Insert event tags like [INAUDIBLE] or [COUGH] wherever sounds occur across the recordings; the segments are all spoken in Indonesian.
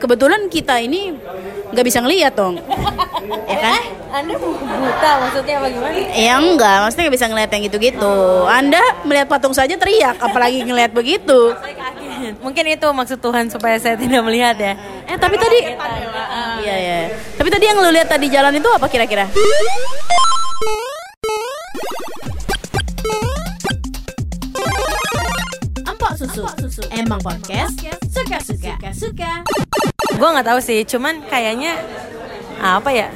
kebetulan kita ini nggak bisa ngeliat dong. Ya kan? Anda buta maksudnya bagaimana? ya enggak maksudnya nggak bisa ngeliat yang gitu-gitu. Anda melihat patung saja teriak apalagi ngeliat begitu. [LAUGHS] Mungkin itu maksud Tuhan supaya saya tidak melihat ya. eh tapi tadi iya ya tapi tadi yang lu lihat tadi jalan itu apa kira-kira? Empok susu. Emang podcast? Suka-suka. Suka. Gue nggak tahu sih, cuman kayaknya apa ya?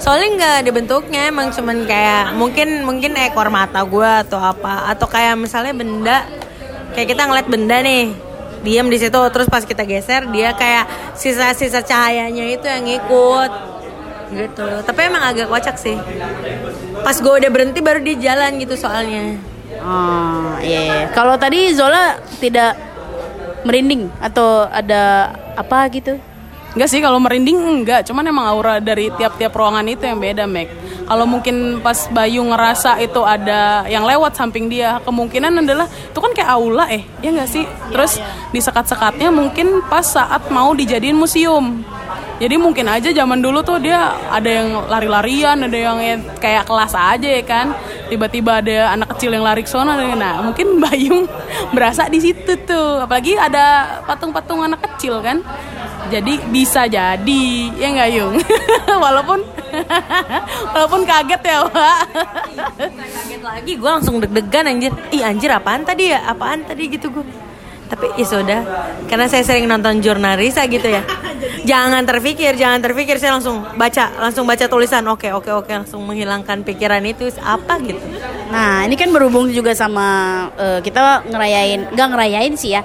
Soalnya nggak ada bentuknya, emang cuman kayak mungkin mungkin ekor mata gue atau apa, atau kayak misalnya benda kayak kita ngeliat benda nih diam di situ terus pas kita geser dia kayak sisa-sisa cahayanya itu yang ngikut gitu tapi emang agak kocak sih pas gue udah berhenti baru dia jalan gitu soalnya Oh, iya. iya. Kalau tadi Zola tidak merinding atau ada apa gitu? Enggak sih kalau merinding enggak, cuman emang aura dari tiap-tiap ruangan itu yang beda, Mac. Kalau mungkin pas Bayu ngerasa itu ada yang lewat samping dia, kemungkinan adalah itu kan kayak aula eh, ya enggak sih? Terus di sekat-sekatnya mungkin pas saat mau dijadiin museum. Jadi mungkin aja zaman dulu tuh dia ada yang lari-larian, ada yang kayak kelas aja ya kan. Tiba-tiba ada anak kecil yang lari ke sana. Nah, mungkin [LAUGHS] Bayung berasa di situ tuh. Apalagi ada patung-patung anak kecil kan. Jadi bisa jadi, ya nggak Yung? [LAUGHS] walaupun [LAUGHS] walaupun kaget ya, Pak. kaget lagi gue langsung deg-degan anjir ih anjir apaan tadi ya apaan tadi gitu gue tapi ya sudah karena saya sering nonton jurnalisa gitu ya [LAUGHS] jangan terpikir jangan terpikir saya langsung baca langsung baca tulisan oke oke oke langsung menghilangkan pikiran itu apa gitu Nah, ini kan berhubung juga sama eh, kita ngerayain, nggak ngerayain sih ya.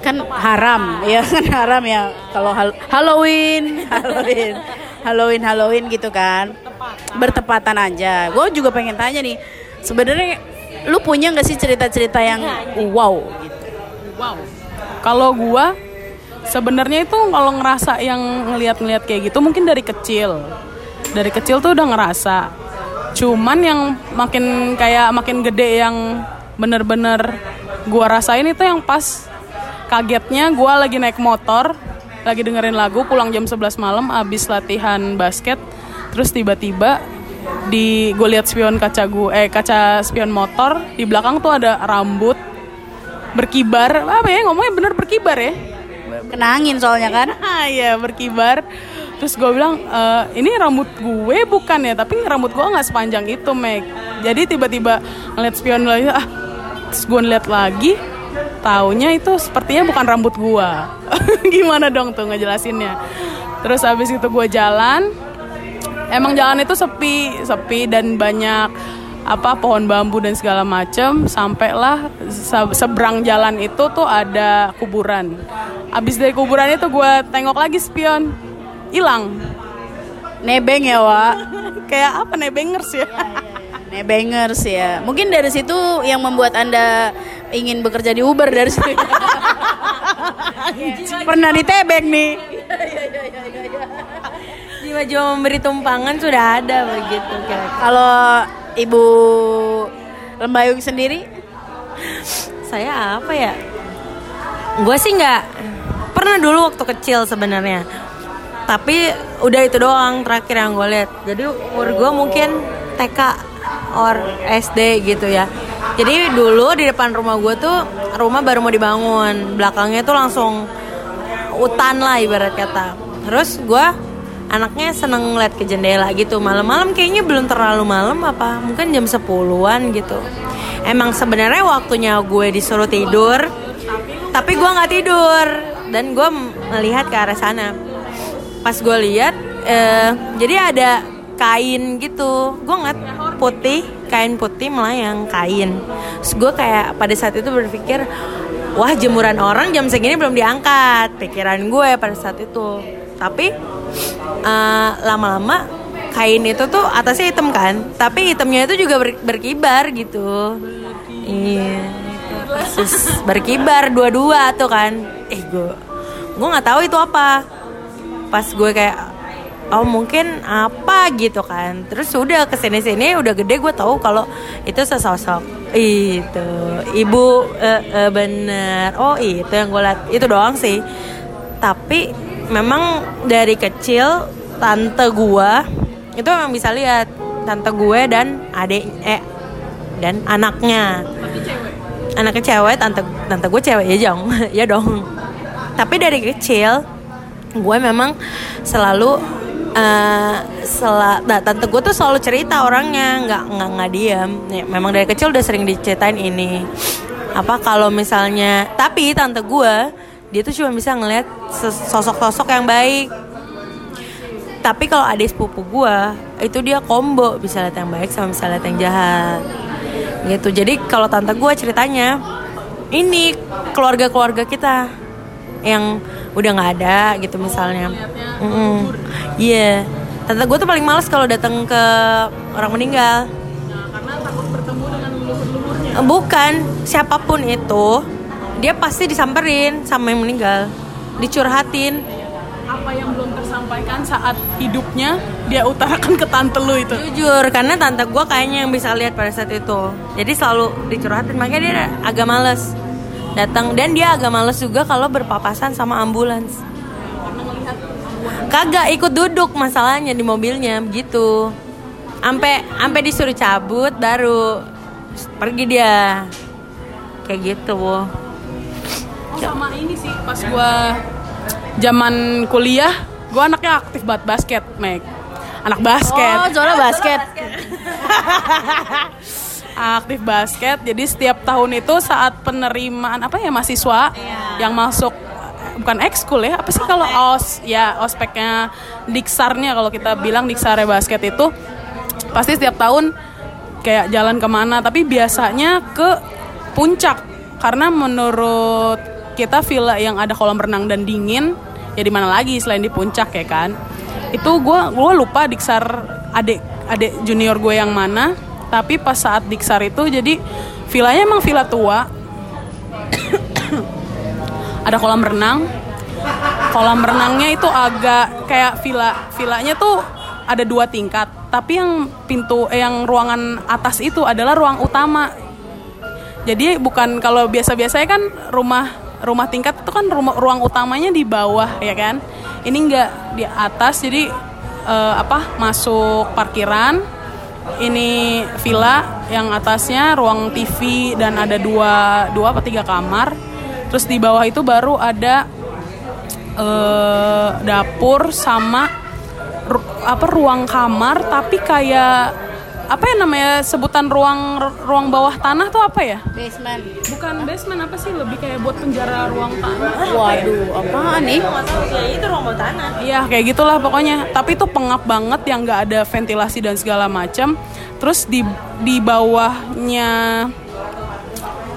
Kan haram, ya kan haram ya kalau hal- Halloween, Halloween. Halloween, Halloween gitu kan. Bertepatan aja. Gue juga pengen tanya nih, sebenarnya lu punya nggak sih cerita-cerita yang wow gitu? Wow. Kalau gua sebenarnya itu kalau ngerasa yang ngelihat-ngelihat kayak gitu mungkin dari kecil. Dari kecil tuh udah ngerasa. Cuman yang makin kayak makin gede yang bener-bener gua rasain itu yang pas kagetnya gua lagi naik motor, lagi dengerin lagu pulang jam 11 malam abis latihan basket, terus tiba-tiba di gue lihat spion kaca gue eh kaca spion motor di belakang tuh ada rambut berkibar. Apa ya ngomongnya bener berkibar ya? Kena angin soalnya kan? [LAUGHS] ah ya berkibar. Terus gue bilang "E, ini rambut gue bukan ya tapi rambut gue nggak sepanjang itu Meg jadi tiba-tiba ngeliat spion lagi ah. Terus gue lihat lagi taunya itu sepertinya bukan rambut gue [LAUGHS] gimana dong tuh ngejelasinnya? Terus habis itu gue jalan. Emang jalan itu sepi sepi dan banyak apa pohon bambu dan segala macem sampailah se- seberang jalan itu tuh ada kuburan abis dari kuburan itu gue tengok lagi spion hilang Nebeng ya, Wak. [LAUGHS] kayak apa nebengers ya Nebengers ya. Mungkin dari situ yang membuat Anda ingin bekerja di Uber dari situ. [LAUGHS] Pernah ditebeng nih. jiwa-jiwa memberi tumpangan sudah ada begitu. Kalau Ibu Lembayung sendiri? Saya apa ya? Gue sih nggak pernah dulu waktu kecil sebenarnya. Tapi udah itu doang terakhir yang gue lihat. Jadi umur gue mungkin TK or SD gitu ya. Jadi dulu di depan rumah gue tuh rumah baru mau dibangun. Belakangnya tuh langsung hutan lah ibarat kata. Terus gue anaknya seneng ngeliat ke jendela gitu. Malam-malam kayaknya belum terlalu malam apa mungkin jam 10-an gitu. Emang sebenarnya waktunya gue disuruh tidur tapi gue nggak tidur. Dan gue melihat ke arah sana. Pas gue lihat eh, jadi ada kain gitu. Gue ngeliat putih kain putih melayang kain. Terus gue kayak pada saat itu berpikir wah jemuran orang jam segini belum diangkat. Pikiran gue pada saat itu. Tapi eh, lama-lama kain itu tuh atasnya hitam kan? Tapi hitamnya itu juga ber- berkibar gitu. Iya Terus berkibar dua-dua tuh kan. Eh gue gue nggak tahu itu apa. Pas gue kayak oh mungkin apa gitu kan. Terus udah ke sini sini udah gede gue tahu kalau itu sesosok itu. Ibu eh, eh, bener. Oh itu yang gue liat itu doang sih. Tapi memang dari kecil tante gua itu memang bisa lihat tante gue dan adik eh dan anaknya. Anaknya cewek? Tante tante gue cewek ya dong [LAUGHS] ya dong. Tapi dari kecil gue memang selalu eh sela, nah, tante gue tuh selalu cerita orangnya nggak nggak nggak diam Ya, memang dari kecil udah sering diceritain ini. Apa kalau misalnya tapi tante gue dia tuh cuma bisa ngeliat sosok-sosok yang baik. Tapi kalau adik sepupu gue itu dia combo bisa lihat yang baik sama bisa lihat yang jahat. Gitu. Jadi kalau tante gue ceritanya ini keluarga keluarga kita yang udah nggak ada gitu misalnya. Iya. Tante gue tuh paling males kalau datang ke orang meninggal. Bukan. Siapa pun itu dia pasti disamperin sama yang meninggal dicurhatin apa yang belum tersampaikan saat hidupnya dia utarakan ke tante lu itu Jujur, karena tante gue kayaknya yang bisa lihat pada saat itu. Jadi selalu dicurhatin, makanya dia agak males datang dan dia agak males juga kalau berpapasan sama ambulans. Kagak ikut duduk masalahnya di mobilnya begitu. Ampe ampe disuruh cabut baru pergi dia. Kayak gitu, Bu. Sama ini sih pas gua zaman kuliah gua anaknya aktif banget basket Meg. Anak basket. Oh, zona basket. [LAUGHS] aktif basket jadi setiap tahun itu saat penerimaan apa ya mahasiswa yang masuk bukan ekskul ya apa sih kalau os ya ospeknya diksarnya kalau kita bilang diksarnya basket itu pasti setiap tahun kayak jalan ke mana tapi biasanya ke puncak. Karena menurut kita villa yang ada kolam renang dan dingin ya di mana lagi selain di puncak ya kan? Itu gue gua lupa diksar adik adik junior gue yang mana tapi pas saat diksar itu jadi villanya emang villa tua. [COUGHS] Ada kolam renang. Kolam renangnya itu agak kayak villa villanya tuh ada dua tingkat tapi yang pintu eh, yang ruangan atas itu adalah ruang utama. Jadi bukan kalau biasa-biasanya kan rumah rumah tingkat itu kan rumah ruang utamanya di bawah ya kan? Ini enggak di atas jadi eh, apa masuk parkiran ini villa yang atasnya ruang TV dan ada dua dua apa tiga kamar. Terus di bawah itu baru ada eh, dapur sama ru- apa ruang kamar tapi kayak apa ya namanya sebutan ruang ruang bawah tanah tuh apa ya Basement. bukan basement apa sih lebih kayak buat penjara ruang tanah Waduh, apaan nih? itu ruang bawah tanah. Iya kayak gitulah pokoknya. Tapi itu pengap banget yang nggak ada ventilasi dan segala macam. Terus di di bawahnya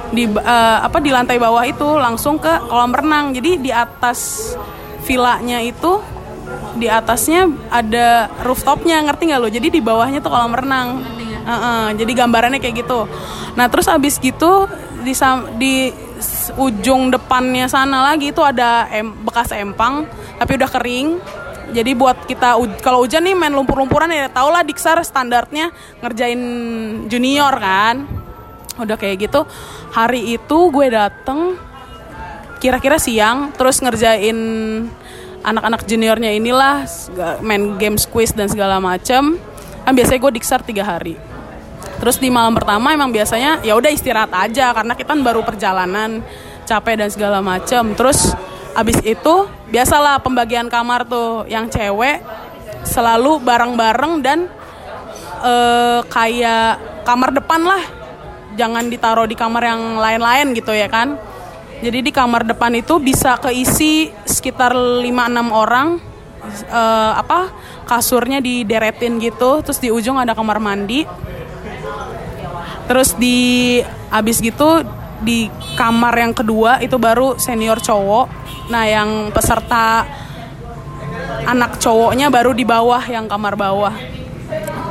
di eh, apa di lantai bawah itu langsung ke kolam renang. Jadi di atas villanya itu di atasnya ada rooftopnya ngerti nggak lo? Jadi di bawahnya tuh kolam renang. Heeh, jadi gambarannya kayak gitu. Nah terus abis gitu di di ujung depannya sana lagi itu ada em- bekas empang tapi udah kering. Jadi buat kita kalau hujan nih main lumpur-lumpuran ya tau lah Diksar standarnya ngerjain junior kan. Udah kayak gitu. Hari itu gue dateng kira-kira siang terus ngerjain anak-anak juniornya inilah main game quiz dan segala macam kan biasanya gue diksar tiga hari. Terus di malam pertama emang biasanya ya udah istirahat aja karena kita kan baru perjalanan capek dan segala macam terus abis itu biasalah pembagian kamar tuh yang cewek selalu bareng-bareng dan eh, kayak kamar depan lah. Jangan ditaruh di kamar yang lain-lain gitu ya kan jadi di kamar depan itu bisa keisi sekitar 5-6 orang eh, apa kasurnya dideretin gitu. Terus di ujung ada kamar mandi. Terus di abis gitu di kamar yang kedua itu baru senior cowok. Nah yang peserta anak cowoknya baru di bawah yang kamar bawah.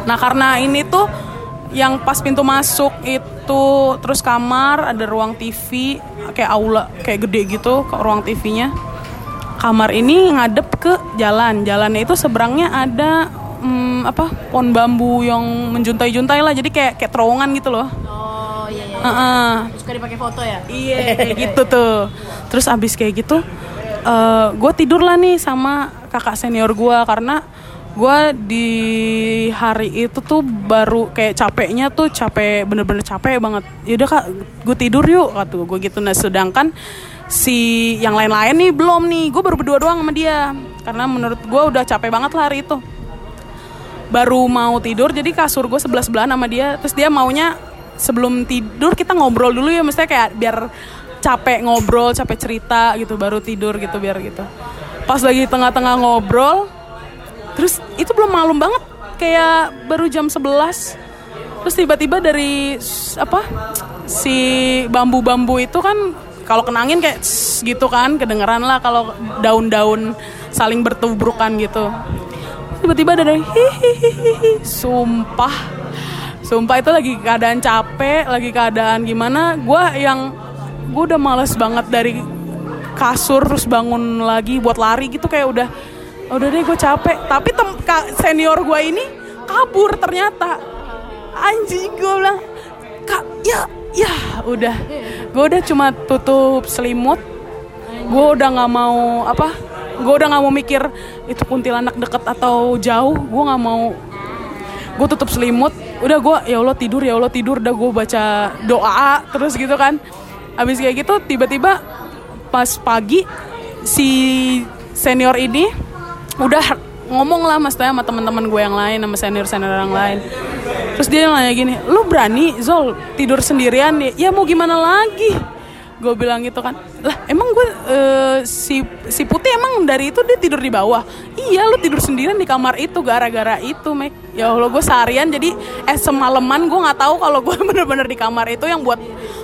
Nah karena ini tuh yang pas pintu masuk itu terus kamar ada ruang TV kayak aula kayak gede gitu ke ruang TV-nya kamar ini ngadep ke jalan jalannya itu seberangnya ada hmm, apa pohon bambu yang menjuntai-juntai lah jadi kayak kayak terowongan gitu loh Oh iya iya. Heeh. Suka dipakai foto ya? Iya kayak gitu tuh. Terus abis kayak gitu gue tidur lah nih sama kakak senior gue karena gue di hari itu tuh baru kayak capeknya tuh capek bener-bener capek banget. Yaudah kak gue tidur yuk kata gue gitu. Nah sedangkan si yang lain-lain nih belum nih. Gue baru berdua doang sama dia. Karena menurut gue udah capek banget lah hari itu. Baru mau tidur jadi kasur gue sebelah sebelahan sama dia. Terus dia maunya sebelum tidur kita ngobrol dulu ya. Mestinya kayak biar capek ngobrol capek cerita gitu baru tidur gitu biar gitu. Pas lagi tengah-tengah ngobrol terus itu belum malam banget kayak baru jam 11 terus tiba-tiba dari apa si bambu-bambu itu kan kalau kenangin kayak "Tss" gitu kan kedengeran lah kalau daun-daun saling bertubrukan gitu. Tiba-tiba ada dari hihihihi sumpah. Sumpah itu lagi keadaan capek lagi keadaan gimana. Gue yang gue udah males banget dari kasur terus bangun lagi buat lari gitu kayak udah udah deh gue capek. Tapi tem senior gue ini kabur ternyata. Anjing gue bilang kak ya ya udah. Gue udah cuma tutup selimut. Gue udah nggak mau apa gue udah nggak mau mikir itu kuntilanak deket atau jauh. Gue nggak mau. Gue tutup selimut. Udah gue ya allah tidur ya allah tidur. Udah gue baca doa terus gitu kan. Habis kayak gitu tiba-tiba pas pagi si senior ini udah ngomong lah mas Taya sama teman-teman gue yang lain sama senior senior yang lain. Terus dia nanya gini lu berani Zol tidur sendirian? Ya, ya mau gimana lagi? Gue bilang gitu kan lah emang gue eh, si si putih emang dari itu dia tidur di bawah? Iya lu tidur sendirian di kamar itu gara-gara itu Mek. Ya allah gue seharian jadi eh semalaman gue nggak tahu kalau gue [LAUGHS] bener-bener di kamar itu yang buat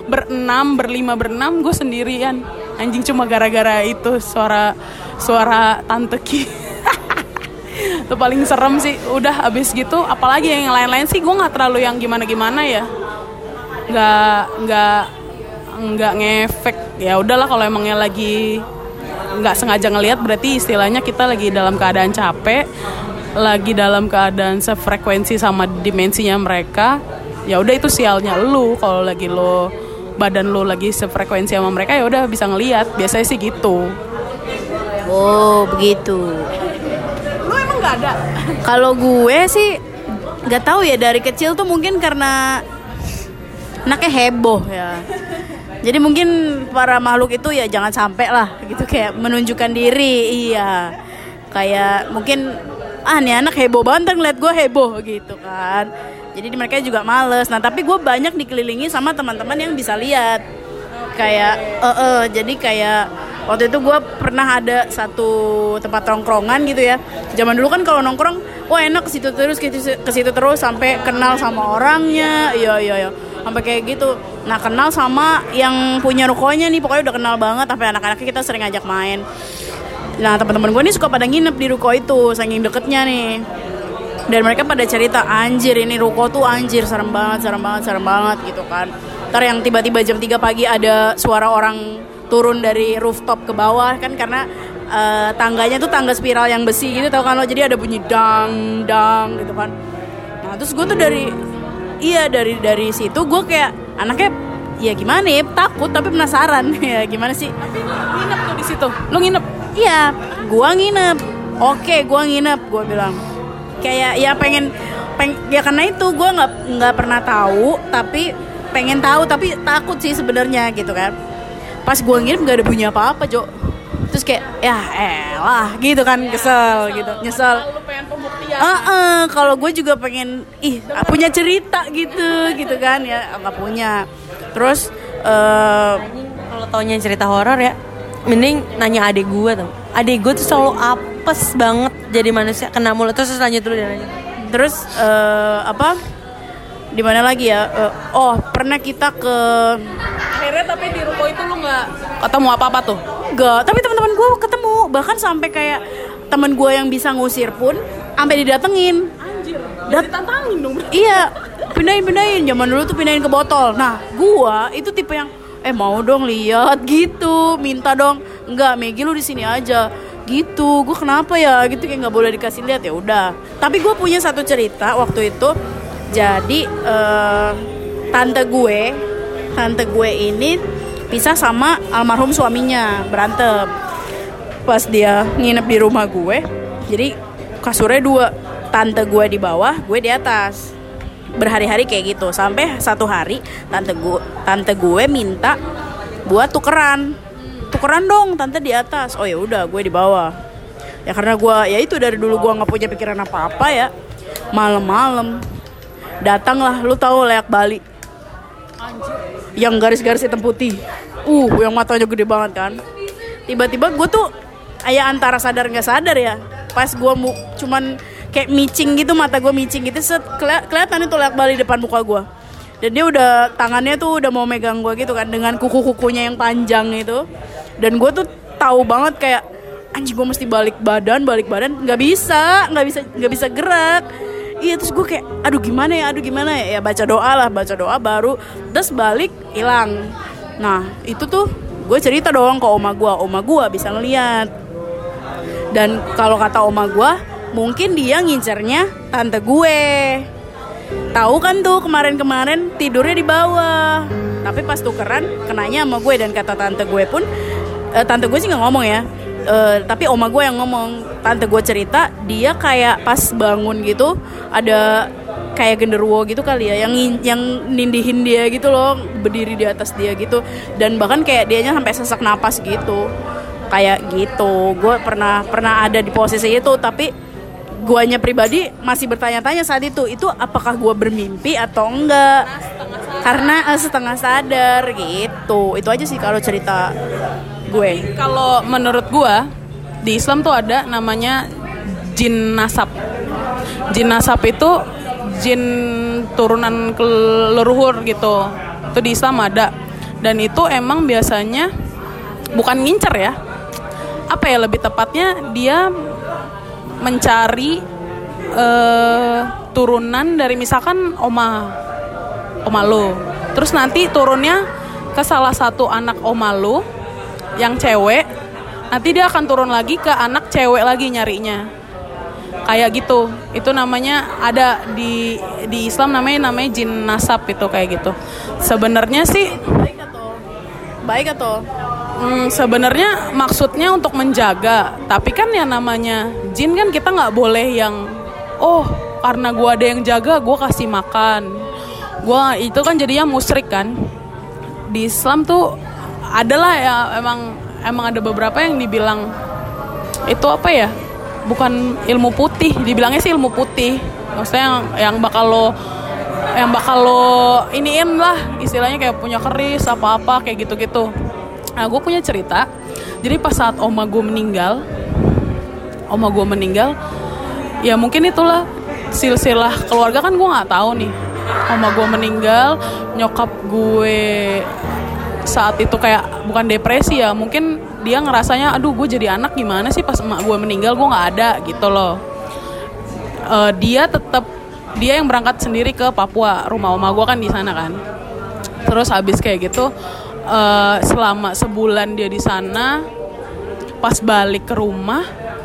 berenam berlima berenam gue sendirian. Anjing cuma gara-gara itu suara suara tante Ki [LAUGHS] itu paling serem sih. Udah abis gitu apalagi yang lain-lain sih gue nggak terlalu yang gimana-gimana ya. Nggak nggak nggak ngefek. Ya udahlah kalau emangnya lagi nggak sengaja ngelihat berarti istilahnya kita lagi dalam keadaan capek lagi dalam keadaan sefrekuensi sama dimensinya mereka. Ya udah itu sialnya lu. Kalau lagi lo badan lo lagi sefrekuensi sama mereka ya udah bisa ngelihat. Biasanya sih gitu. Oh begitu. Nggak ada Kalau gue sih nggak tahu ya dari kecil tuh mungkin karena anaknya heboh ya. Jadi mungkin para makhluk itu ya jangan sampai lah gitu kayak menunjukkan diri iya. Kayak mungkin ah nih anak heboh banget ntar ngeliat gue heboh gitu kan. Jadi mereka juga males. Nah tapi gue banyak dikelilingi sama teman-teman yang bisa lihat. Kayak eh eh, jadi kayak waktu itu gue pernah ada satu tempat tongkrongan gitu ya. Zaman dulu kan kalau nongkrong, wah enak ke situ terus ke situ, terus sampai kenal sama orangnya. Iya iya iya. Sampai kayak gitu. Nah, kenal sama yang punya rukonya nih, pokoknya udah kenal banget sampai anak-anaknya kita sering ajak main. Nah, teman-teman gue nih suka pada nginep di ruko itu, saking deketnya nih. Dan mereka pada cerita, anjir ini ruko tuh anjir, serem banget, serem banget, serem banget gitu kan. Ntar yang tiba-tiba jam 3 pagi ada suara orang turun dari rooftop ke bawah kan karena eh, tangganya tuh tangga spiral yang besi gitu tau kan lo? Jadi ada bunyi dang dang gitu kan. Nah terus gue tuh dari iya dari dari situ gue kayak anaknya ya gimana ya? Takut tapi penasaran. [LAUGHS] Ya gimana sih? Nginep tuh di situ? Lu nginep? Iya, gua nginep. Oke, gua nginep, gua bilang. Kayak ya pengen, peng, ya karena itu gua nggak nggak pernah tahu, tapi pengen tahu, tapi takut sih sebenarnya gitu kan. Pas gua nginep nggak ada bunyi apa-apa, Jo. Terus kayak ya elah gitu kan kesel gitu, nyesel. lu pengen pembuktian Ah, ah, kalau gue juga pengen ih punya cerita gitu gitu kan ya nggak punya. Terus eh Kalau taunya cerita horor ya, mending nanya adik gue tuh. Adik gue tuh selalu apes banget jadi manusia kena mulut terus lanjut dulu nanya. Terus eh, apa? Di mana lagi ya? Eh, oh, pernah kita ke akhirnya tapi di ruko itu lu nggak ketemu apa apa tuh Enggak, tapi teman-teman gue ketemu. Bahkan sampai kayak teman gue yang bisa ngusir pun sampai didatengin. anjir Dat- ditantangin dong [LAUGHS] Iya, pindahin pindahin. Zaman dulu tuh pindahin ke botol. Nah, gua itu tipe yang eh mau dong lihat gitu, minta dong. Enggak, Megi lu di sini aja. Gitu, gue kenapa ya? Gitu kayak nggak boleh dikasih lihat ya udah. Tapi gue punya satu cerita waktu itu. Jadi eh, tante gue, tante gue ini pisah sama almarhum suaminya berantem. pas dia nginep di rumah gue jadi kasurnya dua. Tante gue di bawah gue di atas. Berhari-hari kayak gitu. Sampai satu hari tante gue tante gue minta buat tukeran. Tukeran dong tante di atas. Oh ya udah gue di bawah. Ya karena gue ya itu dari dulu gue nggak punya pikiran apa apa ya. Malam-malam datanglah lu tahu leak Bali? Yang garis-garis hitam putih. Uh yang matanya gede banget kan. Tiba-tiba gue tuh kayak antara sadar nggak sadar ya pas gue mu cuman kayak micing gitu mata gue micing gitu set keli- kelihatan itu leak Bali depan muka gue dan dia udah tangannya tuh udah mau megang gue gitu kan dengan kuku-kukunya yang panjang itu. Dan gue tuh tahu banget kayak anjing gue mesti balik badan balik badan nggak bisa nggak bisa nggak bisa gerak iya terus gue kayak aduh gimana ya? Aduh gimana ya? Ya baca doa lah baca doa baru terus balik hilang. Nah itu tuh gue cerita doang ke oma gue oma gue bisa ngeliat. Dan kalau kata oma gue mungkin dia ngincernya tante gue. Tahu kan tuh kemarin-kemarin tidurnya di bawah. Tapi pas tukeran kenanya sama gue. Dan kata tante gue pun eh, tante gue sih nggak ngomong ya Eh, tapi oma gue yang ngomong. Tante gue cerita dia kayak pas bangun gitu ada kayak genderuwo gitu kali ya yang yang nindihin dia gitu loh berdiri di atas dia gitu. Dan bahkan kayak dianya sampai sesak napas gitu. Kayak gitu. Gue pernah pernah ada di posisi itu tapi guanya pribadi masih bertanya-tanya saat itu itu apakah gue bermimpi atau enggak? Karena eh, setengah sadar gitu. Itu aja sih kalau cerita gue Kalau menurut gua di Islam tuh ada namanya jin nasab. Jin nasab itu jin turunan leluhur gitu. Itu di Islam ada. Dan itu emang biasanya bukan ngincer ya. Apa ya lebih tepatnya dia mencari eh, turunan dari misalkan oma oma lo. Terus nanti turunnya ke salah satu anak oma lo yang cewek. Nanti dia akan turun lagi ke anak cewek lagi nyarinya. Kayak gitu. Itu namanya ada di di Islam namanya namanya jin nasab itu kayak gitu. Sebenarnya sih baik atau baik atau Hmm, sebenarnya maksudnya untuk menjaga, tapi kan yang namanya jin kan kita nggak boleh yang oh karena gua ada yang jaga gua kasih makan. Gua itu kan jadinya musrik kan. Di Islam tuh adalah ya emang emang ada beberapa yang dibilang itu apa ya? Bukan ilmu putih, dibilangnya sih ilmu putih. Maksudnya yang, yang bakal lo yang bakal lo iniin lah istilahnya kayak punya keris apa-apa kayak gitu-gitu. Nah gue punya cerita. Jadi pas saat oma gue meninggal, oma gue meninggal, ya mungkin itulah silsilah keluarga kan gue nggak tahu nih. Oma gue meninggal, nyokap gue saat itu kayak bukan depresi ya, mungkin dia ngerasanya, aduh gue jadi anak gimana sih pas emak gue meninggal gue nggak ada gitu loh. Eh, dia tetap dia yang berangkat sendiri ke Papua, rumah oma gue kan di sana kan. Terus habis kayak gitu eh, selama sebulan dia di sana pas balik ke rumah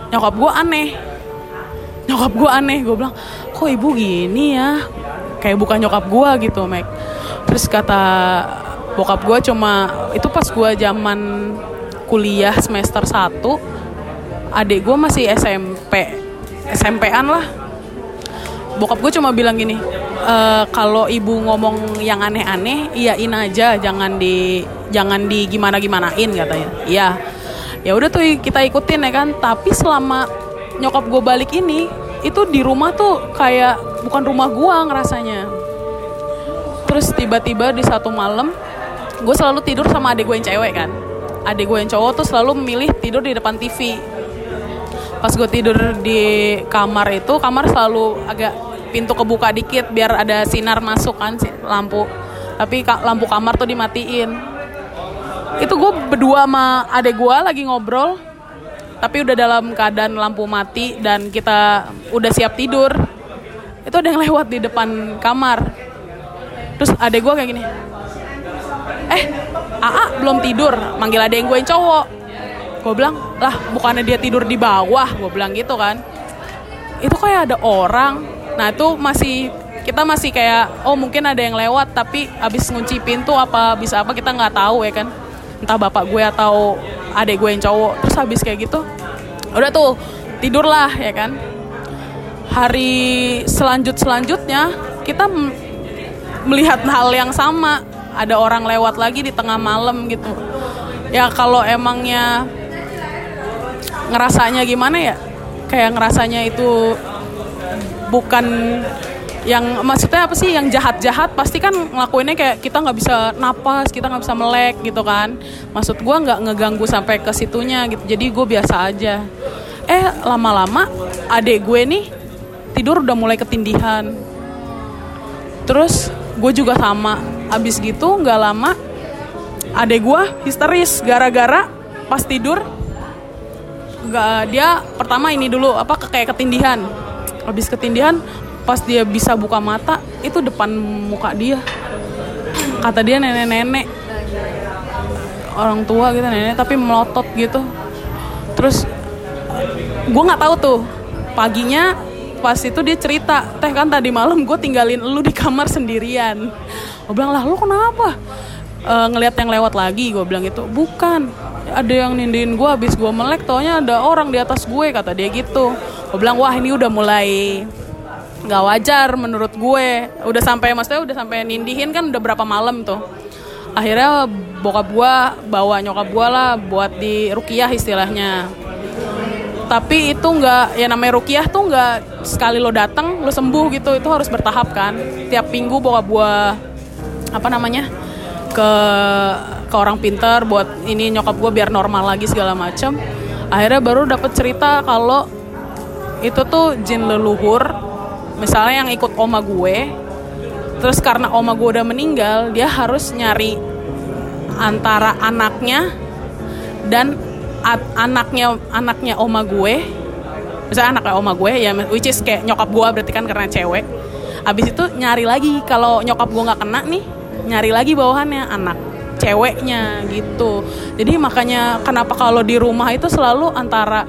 nyokap gue aneh nyokap gue aneh gue bilang kok ibu gini ya kayak bukan nyokap gue gitu Mac terus kata bokap gue cuma itu pas gue zaman kuliah semester 1 adik gue masih SMP SMP-an lah. Bokap gue cuma bilang gini "E, kalau ibu ngomong yang aneh-aneh iyain aja jangan di jangan di gimana gimanain katanya. Iya. Ya udah tuh kita ikutin ya kan. Tapi selama nyokap gue balik ini itu di rumah tuh kayak bukan rumah gue ngerasanya. Terus tiba-tiba di satu malam gue selalu tidur sama adik gue yang cewek kan. Adik gue yang cowok tuh selalu memilih tidur di depan TV pas gue tidur di kamar itu kamar selalu agak pintu kebuka dikit biar ada sinar masuk kan si lampu. Tapi lampu kamar tuh dimatiin. Itu gue berdua sama adek gue lagi ngobrol tapi udah dalam keadaan lampu mati dan kita udah siap tidur. Itu ada yang lewat di depan kamar. Terus adek gue kayak gini eh Aa belum tidur. Manggil adek gue yang cowok. Gue bilang lah bukannya dia tidur di bawah? Gue bilang gitu kan. Itu kayak ada orang. Nah itu masih kita masih kayak oh mungkin ada yang lewat tapi abis ngunci pintu apa bisa apa kita nggak tahu ya kan. Entah bapak gue atau adik gue yang cowok. Terus habis kayak gitu udah tuh tidurlah ya kan. Hari selanjut selanjutnya kita melihat hal yang sama ada orang lewat lagi di tengah malam gitu. Ya kalau emangnya ngerasanya gimana ya? Kayak ngerasanya itu bukan yang maksudnya apa sih yang jahat-jahat? Pasti kan ngelakuinnya kayak kita nggak bisa napas kita nggak bisa melek gitu kan. Maksud gue nggak ngeganggu sampai ke situnya gitu. Jadi gue biasa aja. Eh lama-lama adek gue nih tidur udah mulai ketindihan. Terus gue juga sama abis gitu nggak lama adek gue histeris gara-gara pas tidur nggak dia pertama ini dulu apa kayak ketindihan. Habis ketindihan pas dia bisa buka mata itu depan muka dia. Kata dia nenek-nenek orang tua gitu nenek tapi melotot gitu. Terus gue nggak tahu tuh paginya pas itu dia cerita teh kan tadi malam gue tinggalin lu di kamar sendirian. Gue bilang lah lu kenapa? Eh, ngelihat yang lewat lagi gue bilang gitu. Bukan ada yang nindiin gue habis gue melek taunya ada orang di atas gue kata dia gitu. Gue bilang wah ini udah mulai nggak wajar menurut gue. Udah sampai maksudnya udah sampai nindihin kan udah berapa malam tuh. Akhirnya bokap gue bawa nyokap gue lah buat di rukiah istilahnya tapi itu nggak ya namanya rukiah tuh nggak sekali lo datang lo sembuh gitu. Itu harus bertahap kan. Tiap minggu bokap gue apa namanya ke ke orang pinter buat ini nyokap gue biar normal lagi segala macam akhirnya baru dapet cerita kalau itu tuh jin leluhur misalnya yang ikut oma gue. Terus karena oma gue udah meninggal dia harus nyari antara anaknya dan anaknya anaknya oma gue. Misalnya anaknya oma gue ya which is kayak nyokap gue berarti kan karena cewek. Abis itu nyari lagi kalau nyokap gue nggak kena nih nyari lagi bawahannya anak ceweknya gitu. Jadi makanya kenapa kalau di rumah itu selalu antara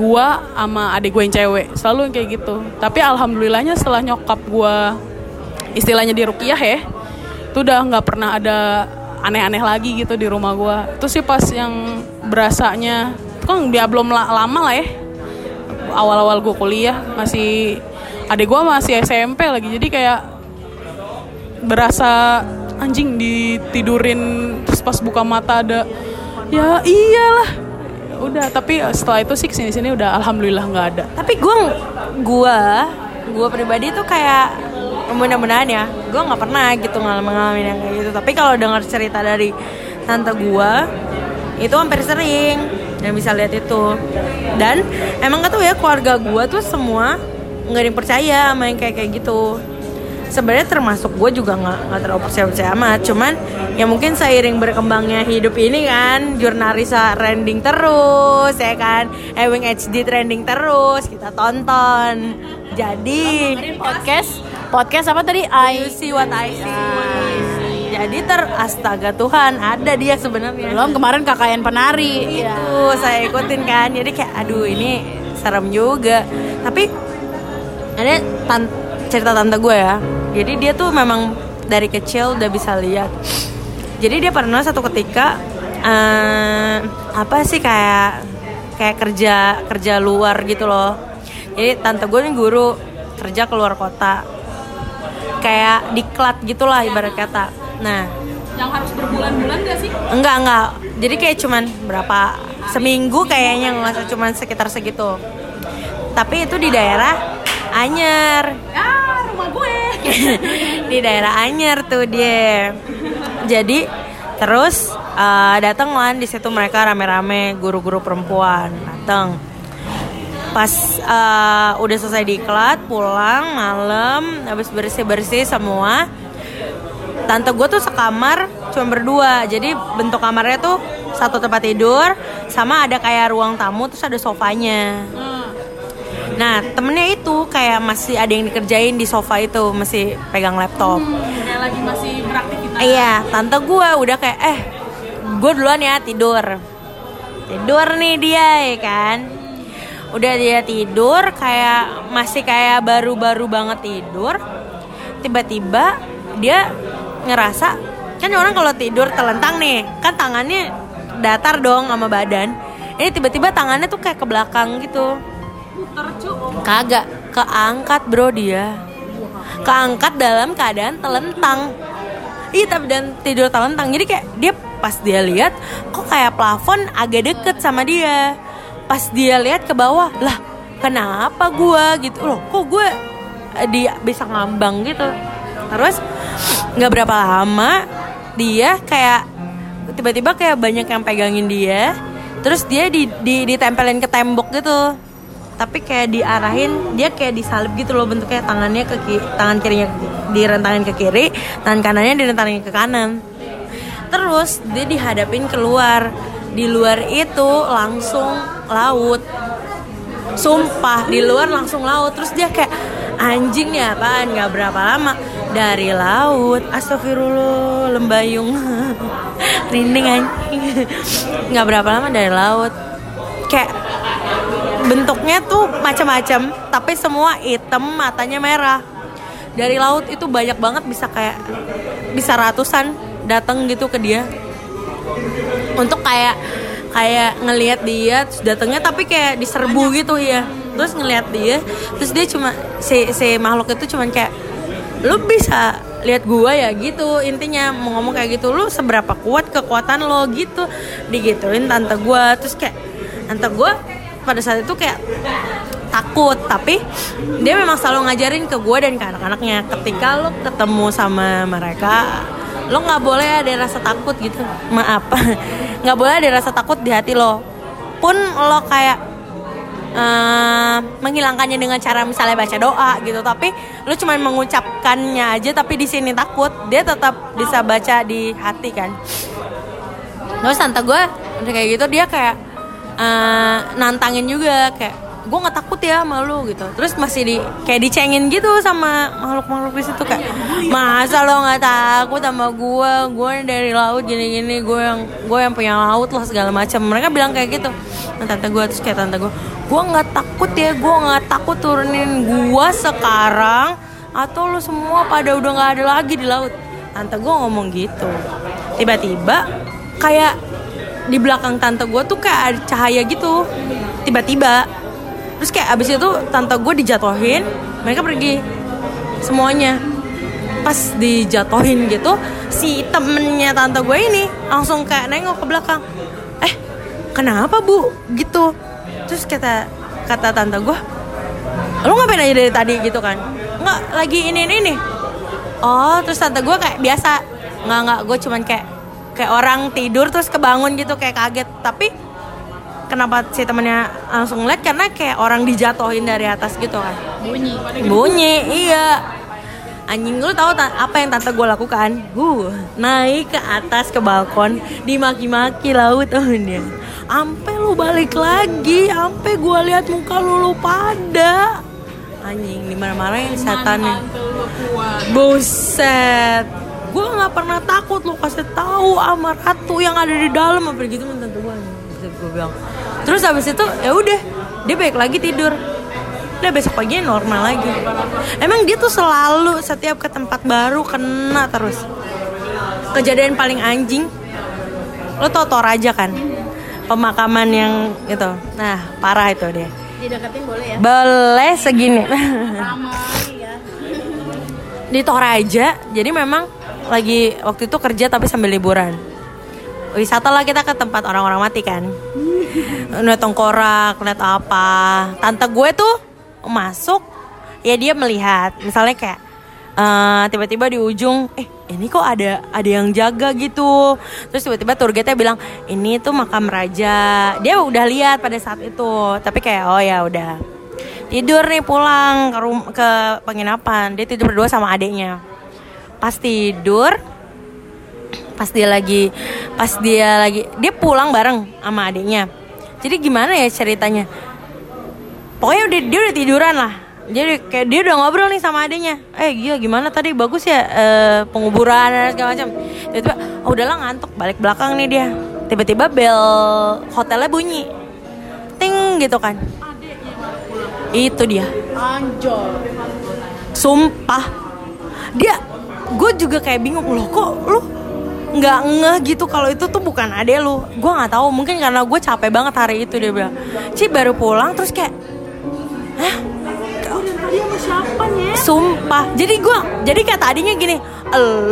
gua sama adik gue yang cewek selalu yang kayak gitu. Tapi alhamdulillahnya setelah nyokap gua istilahnya di rukiah ya itu udah nggak pernah ada aneh-aneh lagi gitu di rumah gua. Itu sih pas yang berasanya itu kan dia belum la- lama lah ya. Awal-awal gue kuliah masih adik gua masih SMP lagi. Jadi kayak berasa anjing ditidurin terus pas buka mata ada ya iyalah. Udah tapi setelah itu sih ke sini sini udah alhamdulillah nggak ada. Tapi gue gue gue pribadi tuh kayak mudah-mudahan ya gue nggak pernah gitu ngalamin ngalamin yang kayak gitu. Tapi kalau dengar cerita dari tante gue itu hampir sering dan bisa lihat itu. Dan emang gak tuh ya keluarga gue tuh semua nggak ada yang percaya sama yang kayak kayak gitu. Sebenarnya termasuk gue juga nggak nggak terlalu percaya percaya amat. Cuman ya mungkin seiring berkembangnya hidup ini kan jurnalisa trending terus ya kan Ewing HD trending terus kita tonton jadi podcast podcast apa tadi? I you see what I see. Jadi ter astaga Tuhan ada dia sebenarnya. Belum kemarin KKN penari. Ya. itu saya ikutin kan. Jadi kayak aduh ini serem juga. Tapi ada tan- cerita tante gue ya. Jadi dia tuh memang dari kecil udah bisa lihat. Jadi dia pernah satu ketika eh, apa sih kayak kayak kerja kerja luar gitu loh. Jadi tante gue nih guru kerja keluar kota kayak diklat gitulah ibarat kata nah yang harus berbulan-bulan gak sih Enggak enggak. Jadi kayak cuman berapa seminggu kayaknya nggak usah cuman sekitar segitu. Tapi itu di daerah Anyer. ah rumah gue [LAUGHS] di daerah Anyer tuh dia. Jadi terus uh, datang lah di situ mereka rame-rame guru-guru perempuan datang. Pas uh, udah selesai diklat pulang malam habis bersih-bersih semua. Tante gue tuh sekamar cuma berdua. Jadi bentuk kamarnya tuh satu tempat tidur sama ada kayak ruang tamu terus ada sofanya. Nah temennya itu kayak masih ada yang dikerjain di sofa itu masih pegang laptop. Kayak lagi masih beraktivitas. Iya tante gue udah kayak eh gue duluan ya tidur. Tidur nih dia ya kan udah dia tidur kayak masih kayak baru-baru banget tidur. Tiba-tiba dia ngerasa kan orang kalau tidur telentang nih kan tangannya datar dong sama badan. Ini tiba-tiba tangannya tuh kayak ke belakang gitu. Kagak keangkat bro dia. Keangkat dalam keadaan telentang. Iya tapi dan tidur telentang. Jadi kayak dia pas dia lihat kok kayak plafon agak deket sama dia pas dia lihat ke bawah lah kenapa gua gitu? Loh kok gue dia bisa ngambang gitu? Terus nggak berapa lama dia kayak tiba-tiba kayak banyak yang pegangin dia terus dia di, di ditempelin ke tembok gitu. Tapi kayak diarahin dia kayak disalib gitu loh bentuknya tangannya ke ki- tangan kirinya direntangin ke kiri tangan kanannya direntangin ke kanan. Terus dia dihadapin keluar. Di luar itu langsung laut. Sumpah di luar langsung laut. Terus dia kayak anjing nih apaan? Nggak berapa lama. Dari laut. Astagfirullah lembayung. [LAUGHS] Rinding anjing. [LAUGHS] Nggak berapa lama dari laut. Kayak bentuknya tuh macam-macam tapi semua hitam matanya merah. Dari laut itu banyak banget bisa kayak bisa ratusan datang gitu ke dia. Untuk kayak kayak ngelihat dia terus datangnya tapi kayak diserbu gitu ya terus ngelihat dia terus dia cuma si si makhluk itu cuman kayak lu bisa lihat gua ya? Gitu intinya mau ngomong kayak gitu lu seberapa kuat kekuatan lo? Gitu digituin tante gua. Terus kayak tante gua pada saat itu kayak takut tapi dia memang selalu ngajarin ke gue dan ke anak-anaknya. Ketika lo ketemu sama mereka lo nggak boleh ada rasa takut gitu. Maaf. [LAUGHS] Nggak boleh ada rasa takut di hati lo. Pun lo kayak eh, menghilangkannya dengan cara misalnya baca doa gitu. Tapi lo cuma mengucapkannya aja tapi di sini takut. Dia tetap bisa baca di hati kan. Terus tante gue kayak gitu dia kayak eh, nantangin juga kayak gue nggak takut ya sama lu gitu. Terus masih di kayak dicengin gitu sama makhluk makhluk di situ kayak masa lo nggak takut sama gue gue dari laut gini gini gue yang gue yang punya laut lah segala macam. Mereka bilang kayak gitu. Nah, tante gue terus kayak tante gue gue nggak takut ya gue nggak takut turunin gue sekarang atau lu semua pada udah nggak ada lagi di laut. Tante gue ngomong gitu. Tiba-tiba kayak di belakang tante gue tuh kayak ada cahaya gitu. Tiba-tiba terus kayak abis itu tante gue dijatuhin mereka pergi. Semuanya. Pas dijatuhin gitu si temennya tante gue ini langsung kayak nengok ke belakang. Eh kenapa bu? Gitu. Terus kata kata tante gue lu ngapain aja dari tadi? Gitu kan. Nggak lagi ini ini ini. Oh terus tante gue kayak biasa. Nggak nggak gue cuman kayak kayak orang tidur terus kebangun gitu kayak kaget. Tapi kenapa si temennya langsung ngeliat? Karena kayak orang dijatuhin dari atas gitu kan. Bunyi. Bunyi iya. Anjing lu tahu ta- apa yang tante gue lakukan? Gue naik ke atas ke balkon dimaki-maki laut [LAUGHS] oh dia. Ampe lu balik lagi ampe gue lihat muka lu lu pada. Anjing di mana-mana setannya buset. Gue nggak pernah takut lu kasih tahu sama ratu yang ada di dalam apa gitu tante gue gue bilang. Terus habis itu ya udah dia balik lagi tidur. Udah besok paginya normal lagi. Emang dia tuh selalu setiap ke tempat baru kena terus. Kejadian paling anjing lo tau Toraja kan? Pemakaman yang itu nah parah itu dia. Dideketin boleh ya? Boleh segini. Ramai ya. Di Toraja jadi memang lagi waktu itu kerja tapi sambil liburan wisata lah kita ke tempat orang-orang mati kan. [LAUGHS] Lihat tengkorak lihat apa. Tante gue tuh masuk ya dia melihat. Misalnya kayak eh, tiba-tiba di ujung eh ini kok ada ada yang jaga gitu. Terus tiba-tiba tour guide-nya bilang ini tuh makam raja. Dia udah lihat pada saat itu tapi kayak oh ya udah. Tidur nih pulang ke rum ke penginapan. Dia tidur berdua sama adiknya. Pas tidur pas dia lagi pas dia lagi dia pulang bareng sama adiknya. Jadi gimana ya ceritanya? Pokoknya udah dia udah tiduran lah. Jadi kayak dia udah ngobrol nih sama adiknya. Eh gila gimana tadi? Bagus ya eh, penguburan dan segala macam. Tiba-tiba oh udahlah ngantuk balik belakang nih dia. Tiba-tiba bel hotelnya bunyi. Ting gitu kan. Itu dia. Anjol. Sumpah. Dia Gue juga kayak bingung Loh kok lu nggak ngeh gitu kalau itu tuh bukan ade lu gue nggak tahu mungkin karena gue capek banget hari itu dia bilang Ci baru pulang terus kayak hah Sumpah. Jadi gue jadi kayak tadinya gini,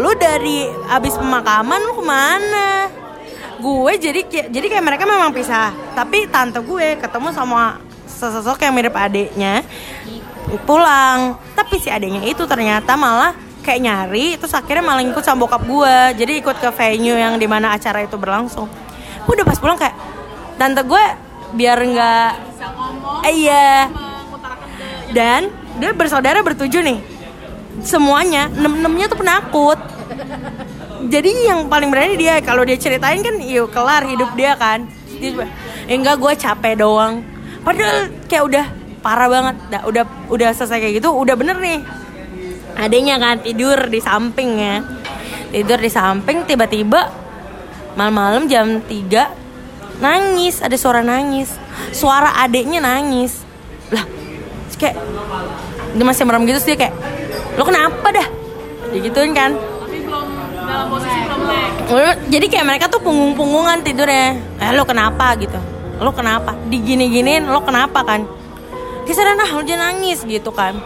lu dari abis pemakaman lu ke mana? Gue jadi kayak- jadi kayak mereka memang pisah. Tapi tante gue ketemu sama sesosok yang mirip adiknya pulang. Tapi si adiknya itu ternyata malah kayak nyari terus akhirnya malah ikut sama bokap gue. Jadi ikut ke venue yang di mana acara itu berlangsung. Gue udah pas pulang kayak tante gue biar nggak Eh, iya. dan dia bersaudara bertujuh nih. Semuanya enam enamnya tuh penakut. Jadi yang paling berani dia kalau dia ceritain kan yuk kelar hidup dia kan. Dia "Ya enggak gue capek doang. Padahal kayak udah parah banget. Dah, udah udah selesai kayak gitu udah bener nih adanya kan tidur di samping ya. Tidur di samping tiba-tiba malam-malam jam 3 nangis ada suara nangis. Suara adeknya nangis. Lah kayak dia masih merem gitu dia kayak lo kenapa dah? Digituin kan. Lalu- jadi kayak mereka tuh punggung-punggungan tidurnya. Eh lo kenapa? gitu. Lo kenapa? Digini-giniin lo kenapa? kan. Dia sadar nah lo jangan nangis gitu kan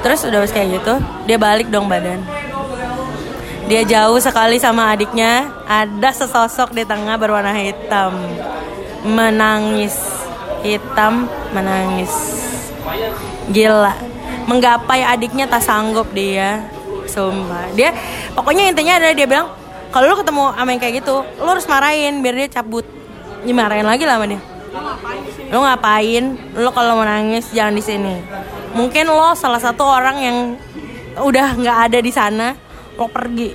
terus udah kayak gitu dia balik dong badan. Dia jauh sekali sama adiknya. Ada sesosok di tengah berwarna hitam. Menangis. Hitam menangis. Gila. Menggapai adiknya tak sanggup dia. Sumpah. Dia pokoknya intinya adalah dia bilang kalau lu ketemu sama yang kayak gitu lu harus marahin biar dia cabut. Dimarahin lagi lah sama dia. Lo ngapain? Lo kalau mau nangis jangan di sini mungkin lo salah satu orang yang udah nggak ada di sana. Lo pergi.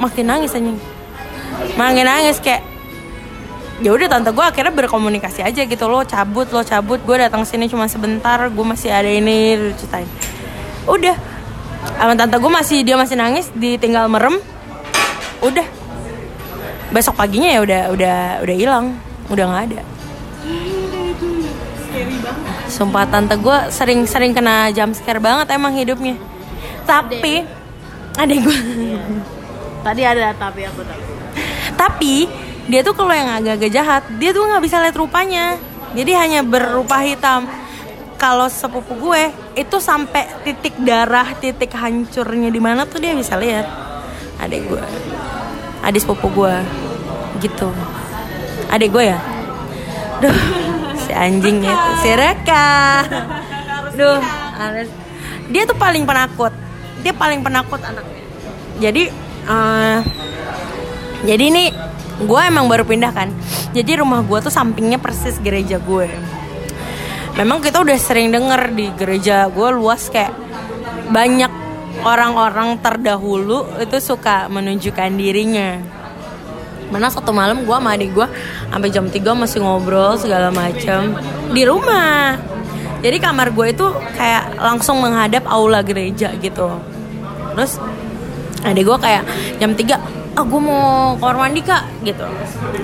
Makin nangis anjing. Makin nangis kayak ya udah tante gue akhirnya berkomunikasi aja gitu. Lo cabut lo cabut. Gue datang sini cuma sebentar. Gue masih ada ini ceritain. Udah. Sama tante gue masih dia masih nangis ditinggal merem. Udah. Besok paginya ya udah udah udah hilang. Udah nggak ada sumpah tante gue sering-sering kena jam scare banget emang hidupnya. Tapi adek gue Tadi ada tapi aku tahu. tapi dia tuh kalau yang agak-agak jahat dia tuh nggak bisa lihat rupanya. Jadi hanya berupa hitam. Kalau sepupu gue itu sampai titik darah titik hancurnya di mana tuh dia bisa lihat. Adik gue adik sepupu gue gitu. Adik gue ya? Duh si anjing itu si Reka. Duh dia tuh paling penakut. Dia paling penakut anaknya. Jadi eh, jadi ini gue emang baru pindah kan. Jadi rumah gue tuh sampingnya persis gereja gue. Memang kita udah sering denger di gereja gue luas kayak banyak orang-orang terdahulu itu suka menunjukkan dirinya mana satu malam gue sama adik gue sampai jam 3 masih ngobrol segala macam di rumah. Jadi kamar gue itu kayak langsung menghadap aula gereja gitu. Terus adik gue kayak jam 3 ah gue mau kamar mandi kak gitu.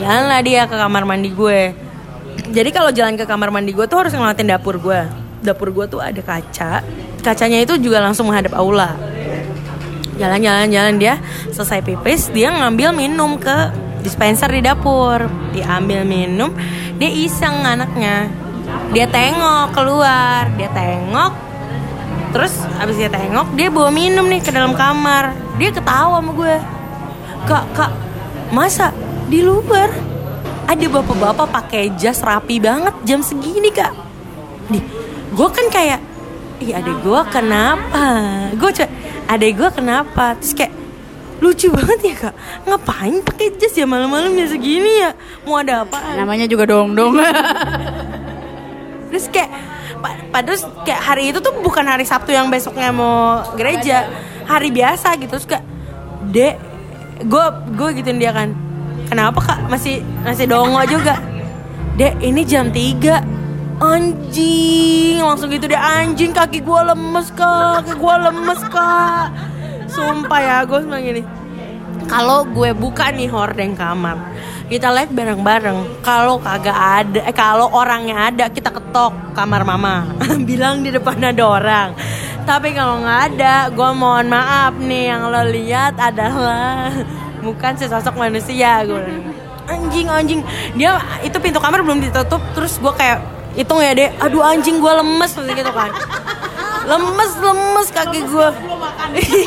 Jalanlah dia ke kamar mandi gue. Jadi kalau jalan ke kamar mandi gue tuh harus ngeliatin dapur gue dapur gue tuh ada kaca. Kacanya itu juga langsung menghadap aula. Jalan-jalan-jalan dia selesai pipis dia ngambil minum ke dispenser di dapur diambil minum dia iseng anaknya. Dia tengok keluar dia tengok. Terus abis dia tengok dia bawa minum nih ke dalam kamar. Dia ketawa sama gue. Kak kak masa di luar? Ada bapak-bapak pakai jas rapi banget jam segini kak. Di gue kan kayak ih adek gue kenapa? Gue coba adek gue kenapa? Terus kayak lucu banget ya kak. Ngapain pakai jas ya malam-malam ya segini ya? Mau ada apa Namanya juga dong-dong. [LAUGHS] terus kayak pa- padahal kayak hari itu tuh bukan hari Sabtu yang besoknya mau gereja. Hari biasa gitu. Terus kayak dek gue gue gituin dia kan. Kenapa kak? Masih masih dongo juga. Dek ini jam 3 anjing. Langsung gitu deh anjing kaki gue lemes kak. Kaki gue lemes kak sumpah ya gue bilang gini. Kalau gue buka nih hordeng kamar kita live bareng-bareng. Kalau kagak ada eh kalau orangnya ada kita ketok kamar mama. [LAUGHS] Bilang di depan ada orang. Tapi kalau nggak ada gue mohon maaf nih yang lo lihat adalah [LAUGHS] bukan sesosok manusia gue anjing anjing. Dia itu pintu kamar belum ditutup terus gue kayak hitung ya deh aduh anjing gue lemes gitu kan lemes lemes kaki gue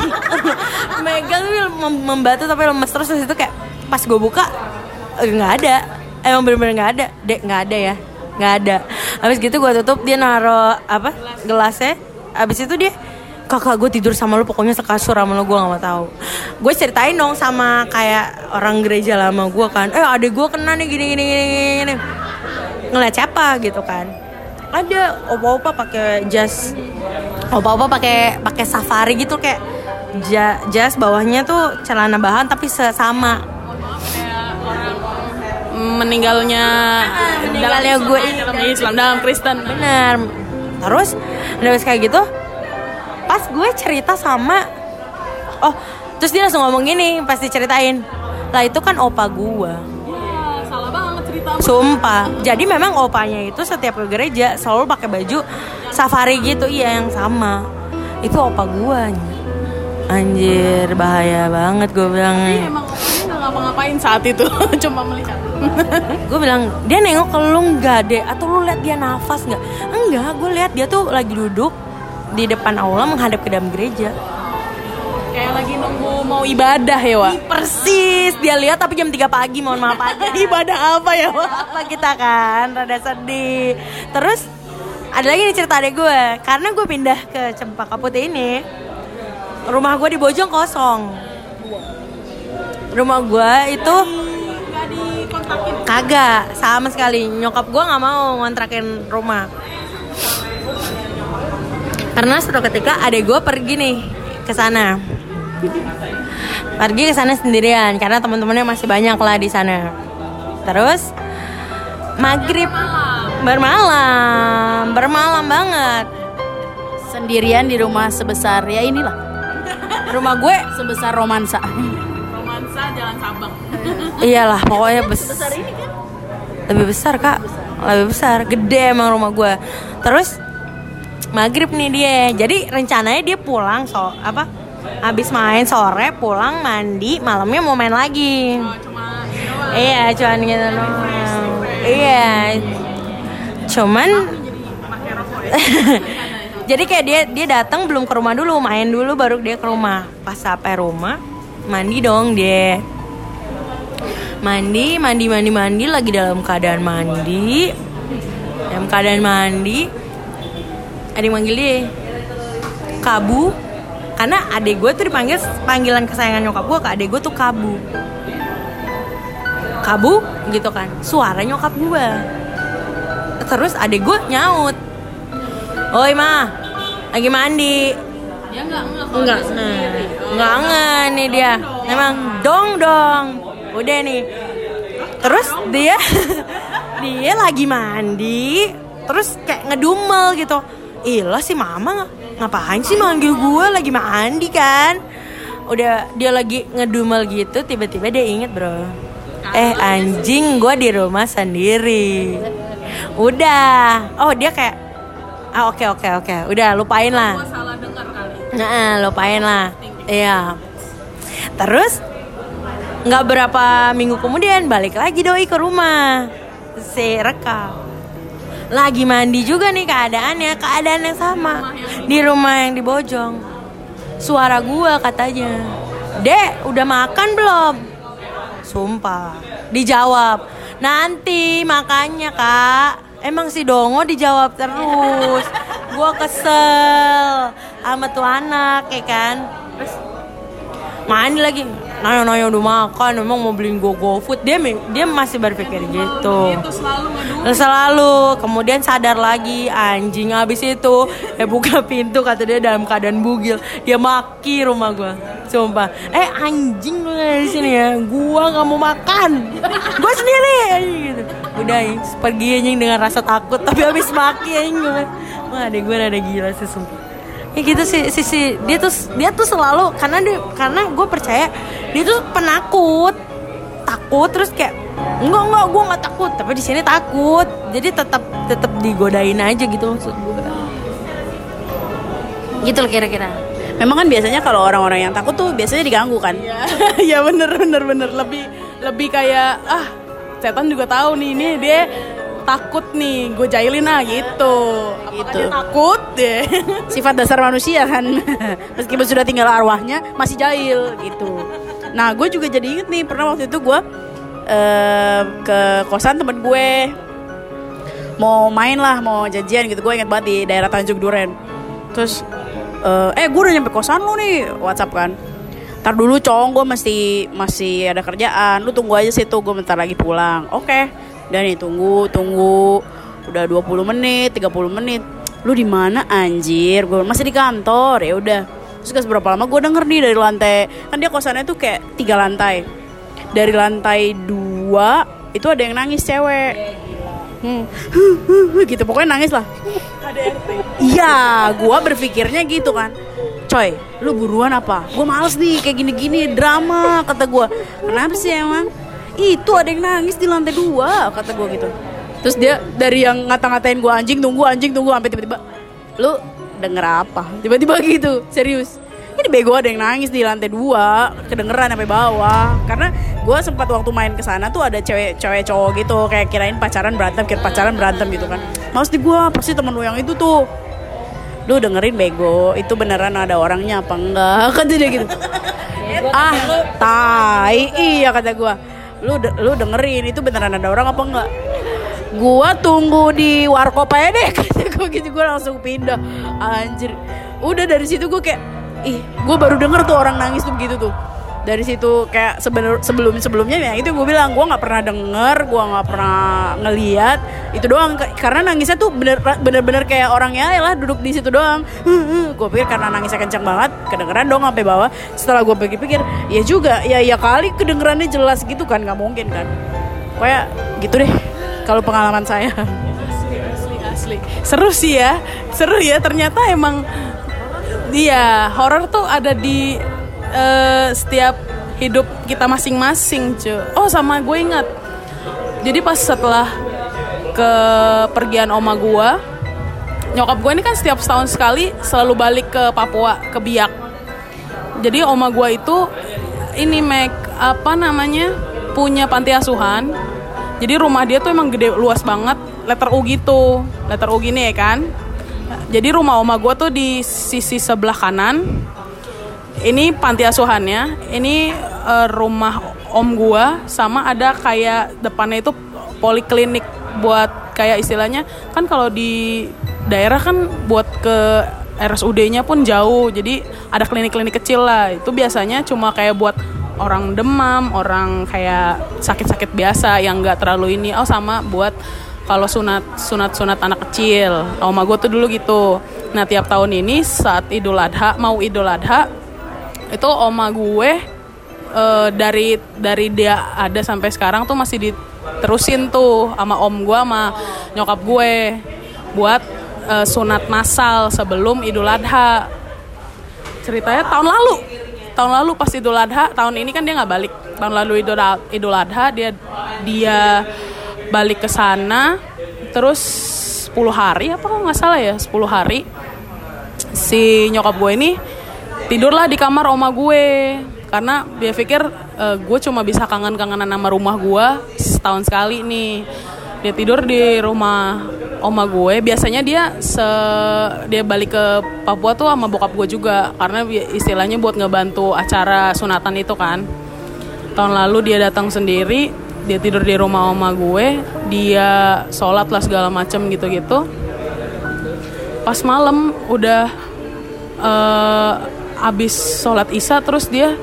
[LAUGHS] megang mem- membatu tapi lemes terus terus itu kayak pas gue buka eh, nggak ada. Emang bener-bener nggak ada. Dek nggak ada ya? Nggak ada. Habis gitu gue tutup dia naro apa gelasnya. Habis itu dia kakak gue tidur sama lu pokoknya sekasur sama lu gue gak mau tahu. Gue ceritain dong sama kayak orang gereja lama gue kan. Eh adek gue kena nih gini gini gini gini. Ngeliat siapa gitu kan ada opa-opa pakai jas. Opa-opa pakai pakai safari gitu kayak ja- jas bawahnya tuh celana bahan tapi sesama. Meninggalnya meninggalnya dalam gue Islam, dalam Islam dalam Kristen. Bener terus habis kayak gitu pas gue cerita sama oh terus dia langsung ngomong gini pas diceritain lah itu kan opa gue sumpah. Jadi memang opanya itu setiap ke gereja selalu pakai baju safari gitu. Iya yang sama. Itu opa gue anjir. Bahaya banget gue bilang. Tapi emang orangnya nggak ngapa-ngapain saat itu. [LAUGHS] Cuma melihat [LAUGHS] gue bilang dia nengok ke lu nggak deh atau lu lihat dia nafas nggak? Enggak gue lihat dia tuh lagi duduk di depan aula menghadap ke dalam gereja kayak lagi nunggu mau ibadah ya Wak? Persis. Dia lihat tapi jam 3 pagi mohon maaf aja. [LAUGHS] Ibadah apa ya Wak? Apa kita kan rada sedih. Terus ada lagi nih cerita adek gue. Karena gue pindah ke Cempaka Putih ini rumah gue di Bojong kosong. Rumah gue itu kagak sama sekali. Nyokap gue nggak mau ngontrakin rumah. Karena suatu ketika adek gue pergi nih ke sana pergi ke sana sendirian karena teman-temannya masih banyak lah di sana. Terus maghrib. Bermalam. Bermalam banget. Sendirian di rumah sebesar ya inilah. Rumah gue sebesar romansa. romansa jalan Sabang. Iyalah pokoknya besar ini kan? Lebih besar kak. Lebih besar. Gede emang rumah gue. Terus maghrib nih dia. Jadi rencananya dia pulang so apa habis main sore pulang mandi malamnya mau main lagi. Iya cuman gitu doang. Iya. Cuman [LAUGHS] jadi kayak dia dia datang belum ke rumah dulu main dulu baru dia ke rumah. Pas sampai rumah mandi dong dia. Mandi mandi mandi mandi lagi dalam keadaan mandi. Dalam keadaan mandi. Ada yang manggil dia. Kabu karena adek gue tuh dipanggil panggilan kesayangan nyokap gue ke adek gue tuh kabu. Kabu gitu kan. Suara nyokap gue. Terus adek gue nyaut. Oi mah lagi mandi. Ya enggak enggak kalau enggak dia nah, sendiri. enggak enggak nih dia. emang dong dong. Udah nih. Terus dia [LAUGHS] dia lagi mandi. Terus kayak ngedumel gitu. Ilah si mama ngapain sih manggil gue lagi mandi kan? Udah dia lagi ngedumel gitu tiba-tiba dia inget bro. Eh anjing gue di rumah sendiri. Udah. Oh dia kayak ah oke oke oke. Udah lupain lah. Nah, lupain lah. Iya. Terus nggak berapa minggu kemudian balik lagi doi ke rumah. Si Reka. Lagi mandi juga nih keadaannya, keadaan yang sama di rumah yang di Bojong. Suara gua katanya, Dek, udah makan belum? Sumpah, dijawab. Nanti makannya kak. Emang si Dongo dijawab terus. Gua kesel sama tuh anak ya kan. Terus mandi lagi. Nanya-nanya udah makan, emang mau beliin gue GoFood. Dia dia masih berpikir gitu. itu selalu Selalu, kemudian sadar lagi anjing habis itu ya buka [LAUGHS] pintu kata dia dalam keadaan bugil. Dia maki rumah gua. Sumpah. Eh anjing lu di sini ya. Gua nggak mau makan. Gua sendiri gitu. Udah ya, pergi anjing dengan rasa takut tapi habis maki anjing. Wah, adek gue rada gila sih sumpah. Ya gitu sih, si, si, dia tuh dia tuh selalu karena dia karena gue percaya dia tuh penakut. Takut terus kayak enggak enggak gue nggak takut. Tapi di sini takut. Jadi tetap tetap digodain aja gitu maksud gue gitu loh kira-kira. Memang kan biasanya kalau orang-orang yang takut tuh biasanya diganggu kan? Ya [LAUGHS] bener bener bener. Lebih lebih kayak ah setan juga tahu nih ini dia takut nih gue jailin ah gitu. Apakah Gitu. dia takut deh? [LAUGHS] Sifat dasar manusia kan? [LAUGHS] Meskipun sudah tinggal arwahnya masih jahil gitu. Nah gue juga jadi inget nih pernah waktu itu gue eh, ke kosan temen gue. Mau main lah mau janjian gitu. Gue inget banget di daerah Tanjung Duren. Terus eh, eh gue udah nyampe kosan lu nih WhatsApp kan? Ntar dulu cowok gue mesti masih ada kerjaan. Lu tunggu aja situ gue bentar lagi pulang. Oke Dan nih tunggu tunggu Udah 20 menit 30 menit Lu di mana anjir Gue masih di kantor ya udah Terus gak seberapa lama gue denger nih dari lantai Kan dia kosannya tuh kayak tiga lantai Dari lantai dua Itu ada yang nangis cewek Hmm. [LAUGHS] gitu pokoknya nangis lah Iya, gua berpikirnya gitu kan. Coy, lu buruan apa? Gue males nih kayak gini-gini drama kata gua. Kenapa sih emang? Itu ada yang nangis di lantai dua kata gua gitu. Terus dia dari yang ngata-ngatain gua anjing tunggu anjing tunggu sampai tiba-tiba lu denger apa? Tiba-tiba gitu, serius. Ini bego ada yang nangis di lantai dua, kedengeran sampai bawah. Karena gue sempat waktu main ke sana tuh ada cewek cewek cowok gitu, kayak kirain pacaran berantem, kira pacaran berantem gitu kan. Maus di gue pasti temen lu yang itu tuh lu dengerin bego itu beneran ada orangnya apa enggak [LAUGHS] kata dia gitu ah tai iya kata gua lu de- lu dengerin itu beneran ada orang apa enggak? Gua tunggu di warkop aja deh [LAUGHS] gua gitu gua langsung pindah. Anjir. Udah dari situ gua kayak ih gua baru denger tuh orang nangis tuh gitu tuh dari situ kayak sebelum sebelum sebelumnya ya itu gue bilang gue nggak pernah denger gue nggak pernah ngeliat itu doang. Karena nangisnya tuh bener bener-bener kayak orangnya ya lah duduk di situ doang. Gue pikir karena nangisnya kencang banget kedengeran dong sampai bawah. Setelah gue pikir-pikir ya juga ya ya kali kedengerannya jelas gitu kan nggak mungkin kan. Kayak gitu deh kalau pengalaman saya. Asli asli seru sih ya seru ya. Ternyata emang dia horor tuh ada di eh, setiap hidup kita masing-masing cuy oh sama gue ingat. Jadi pas setelah ke pergian oma gue nyokap gue ini kan setiap setahun sekali selalu balik ke Papua ke Biak. Jadi oma gue itu ini make apa namanya punya panti asuhan. Jadi rumah dia tuh emang gede luas banget letter U gitu letter U gini ya kan. Jadi rumah oma gue tuh di sisi sebelah kanan ini panti asuhannya. Ini eh, rumah om gua sama ada kayak depannya itu poliklinik buat kayak istilahnya kan kalau di daerah kan buat ke RSUD-nya pun jauh jadi ada klinik-klinik kecil lah. Itu biasanya cuma kayak buat orang demam orang kayak sakit-sakit biasa yang nggak terlalu ini. Oh sama buat kalau sunat sunat sunat anak kecil. Oma gue tuh dulu gitu. Nah tiap tahun ini saat idul adha mau idul adha itu oma gue eh, dari dari dia ada sampai sekarang tuh masih diterusin tuh sama om gue sama nyokap gue buat eh, sunat massal sebelum idul adha. Ceritanya tahun lalu tahun lalu pas idul adha tahun ini kan dia nggak balik. Tahun lalu idul idul adha dia dia balik ke sana terus 10 hari apa kok nggak salah ya 10 hari si nyokap gue ini tidurlah di kamar oma gue. Karena dia pikir eh, gue cuma bisa kangen-kangenan sama rumah gue setahun sekali nih. Dia tidur di rumah oma gue. Biasanya dia se dia balik ke Papua tuh sama bokap gue juga. Karena istilahnya buat ngebantu acara sunatan itu kan. Tahun lalu dia datang sendiri dia tidur di rumah oma gue. Dia sholat lah segala macem gitu-gitu. Pas malam udah eh, abis sholat isya terus dia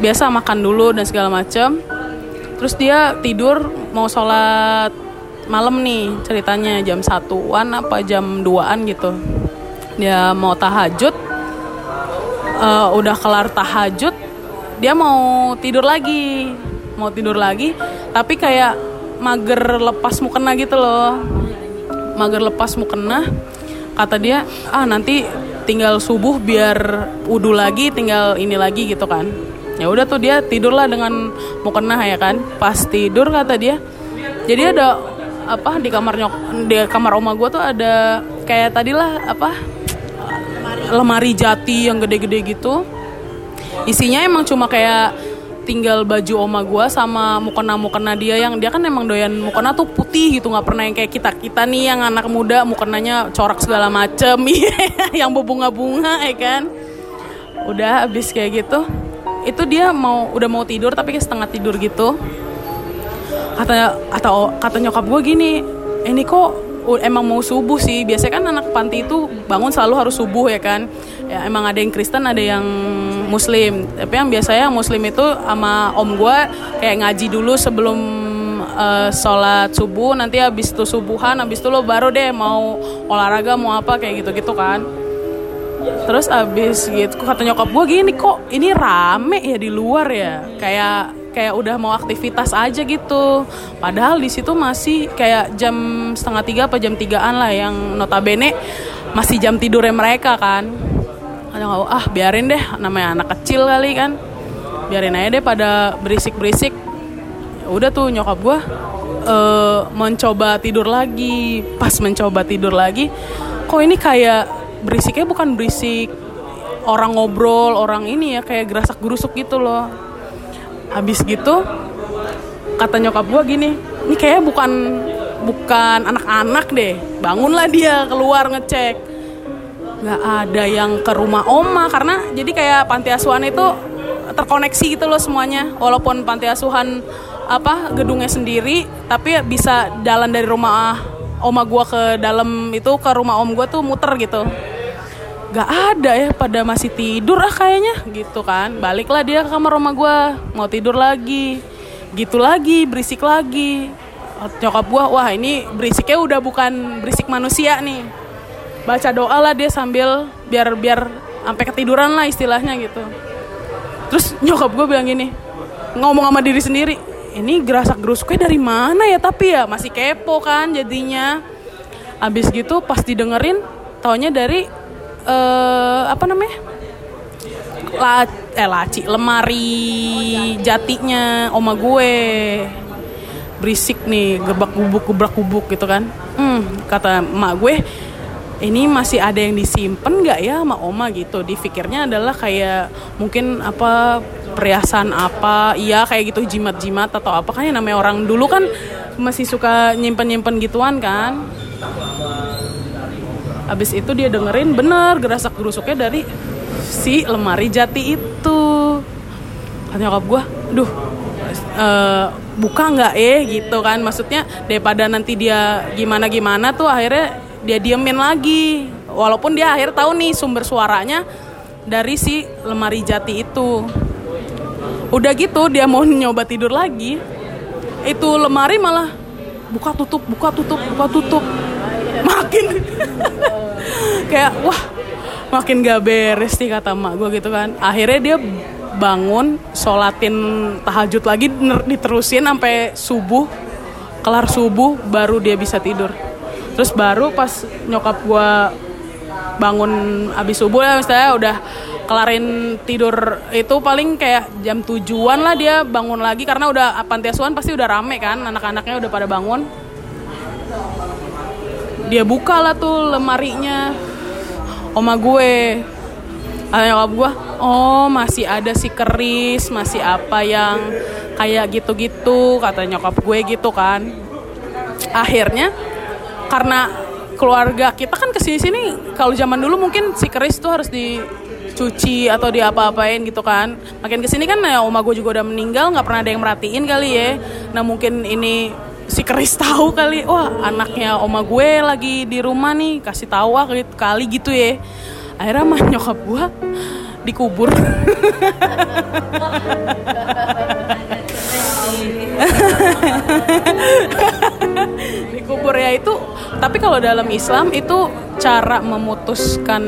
biasa makan dulu dan segala macam terus dia tidur mau sholat malam nih ceritanya jam satuan apa jam 2an gitu. Dia mau tahajud eh, udah kelar tahajud dia mau tidur lagi mau tidur lagi tapi kayak mager lepas mukena gitu loh. Mager lepas mukena kata dia ah nanti tinggal subuh biar wudhu lagi tinggal ini lagi gitu kan. Ya udah tuh dia tidurlah dengan mukena ya kan. Pas tidur kata dia. Jadi ada apa di kamar nyok di kamar oma gue tuh ada kayak tadilah apa lemari jati yang gede-gede gitu. Isinya emang cuma kayak tinggal baju oma gua sama mukena mukena dia yang dia kan emang doyan mukena tuh putih gitu nggak pernah yang kayak kita kita nih yang anak muda mukenanya corak segala macem [LAUGHS] yang berbunga-bunga ya kan? Udah abis kayak gitu. Itu dia mau udah mau tidur tapi setengah tidur gitu. Kata atau kata nyokap gue gini ini kok u- emang mau subuh sih. Biasanya kan anak panti itu bangun selalu harus subuh ya kan? Ya emang ada yang Kristen ada yang Muslim tapi yang biasanya Muslim itu sama om gue kayak ngaji dulu sebelum eh, sholat subuh nanti habis itu subuhan habis itu lo baru deh mau olahraga mau apa kayak gitu gitu kan Terus abis gitu kata nyokap gue gini kok ini rame ya di luar ya kayak kayak udah mau aktivitas aja gitu. Padahal di situ masih kayak jam setengah tiga apa jam tigaan lah yang notabene masih jam tidurnya mereka kan. Kata nyokap, ah biarin deh namanya anak kecil kali kan. Biarin aja deh pada berisik-berisik. Ya Udah tuh nyokap gue eh, mencoba tidur lagi. Pas mencoba tidur lagi, kok ini kayak berisiknya bukan berisik orang ngobrol orang ini ya kayak gerasak gerusuk gitu loh habis gitu kata nyokap gue gini ini kayaknya bukan bukan anak-anak deh bangunlah dia keluar ngecek nggak ada yang ke rumah oma karena jadi kayak panti asuhan itu terkoneksi gitu loh semuanya. Walaupun panti asuhan apa gedungnya sendiri tapi bisa jalan dari rumah oma gua ke dalam itu ke rumah om gua tuh muter gitu. Gak ada ya pada masih tidur ah kayaknya gitu kan. Baliklah dia ke kamar rumah gua mau tidur lagi gitu lagi berisik lagi. Nyokap gua wah ini berisiknya udah bukan berisik manusia nih baca doa lah dia sambil biar biar sampai ketiduran lah istilahnya gitu. Terus nyokap gue bilang gini ngomong sama diri sendiri ini gerasak gerusuknya dari mana ya tapi ya masih kepo kan jadinya. Abis gitu pas didengerin taunya dari eh apa namanya? La, eh laci lemari jatinya oma gue. Berisik nih gebak gubuk gebrak gubuk gitu kan. Hmm, kata emak gue ini masih ada yang disimpan nggak ya sama oma gitu? Difikirnya adalah kayak mungkin apa perhiasan apa? Iya kayak gitu jimat-jimat atau apa? Kan yang namanya orang dulu kan masih suka nyimpen-nyimpen gituan kan? Abis itu dia dengerin bener gerasak gerusuknya dari si lemari jati itu. Kata nyokap gue, duh eh, buka nggak eh? Gitu kan. Maksudnya daripada nanti dia gimana-gimana tuh akhirnya dia diemin lagi. Walaupun dia akhir tahu nih sumber suaranya dari si lemari jati itu. Udah gitu dia mau [LAUGHS] nyoba tidur lagi. Itu lemari malah buka tutup, buka tutup, buka tutup. [LAUGHS] Makin [LAUGHS] kayak wah makin gak beres nih kata emak gue gitu kan akhirnya dia bangun sholatin tahajud lagi diterusin sampai subuh kelar subuh baru dia bisa tidur terus baru pas nyokap gue bangun abis subuh ya misalnya udah kelarin tidur itu paling kayak jam tujuan lah dia bangun lagi karena udah panti asuhan pasti udah rame kan anak-anaknya udah pada bangun. Dia buka lah tuh lemarinya oma gue ada nyokap gue oh masih ada si keris masih apa yang kayak gitu-gitu kata nyokap gue gitu kan. Akhirnya karena keluarga kita kan ke sini sini kalau zaman dulu mungkin si keris tuh harus dicuci atau diapa-apain gitu kan. Makin ke sini kan ya oma gue juga udah meninggal nggak pernah ada yang merhatiin kali ya. Nah mungkin ini si keris [LAUGHS] tahu kali wah anaknya oma gue lagi di rumah nih kasih tahu ah gitu- kali gitu ya. Akhirnya mah [LAUGHS] nyokap gue dikubur [LAUGHS] dikubur ya itu tapi kalau dalam Islam itu cara memutuskan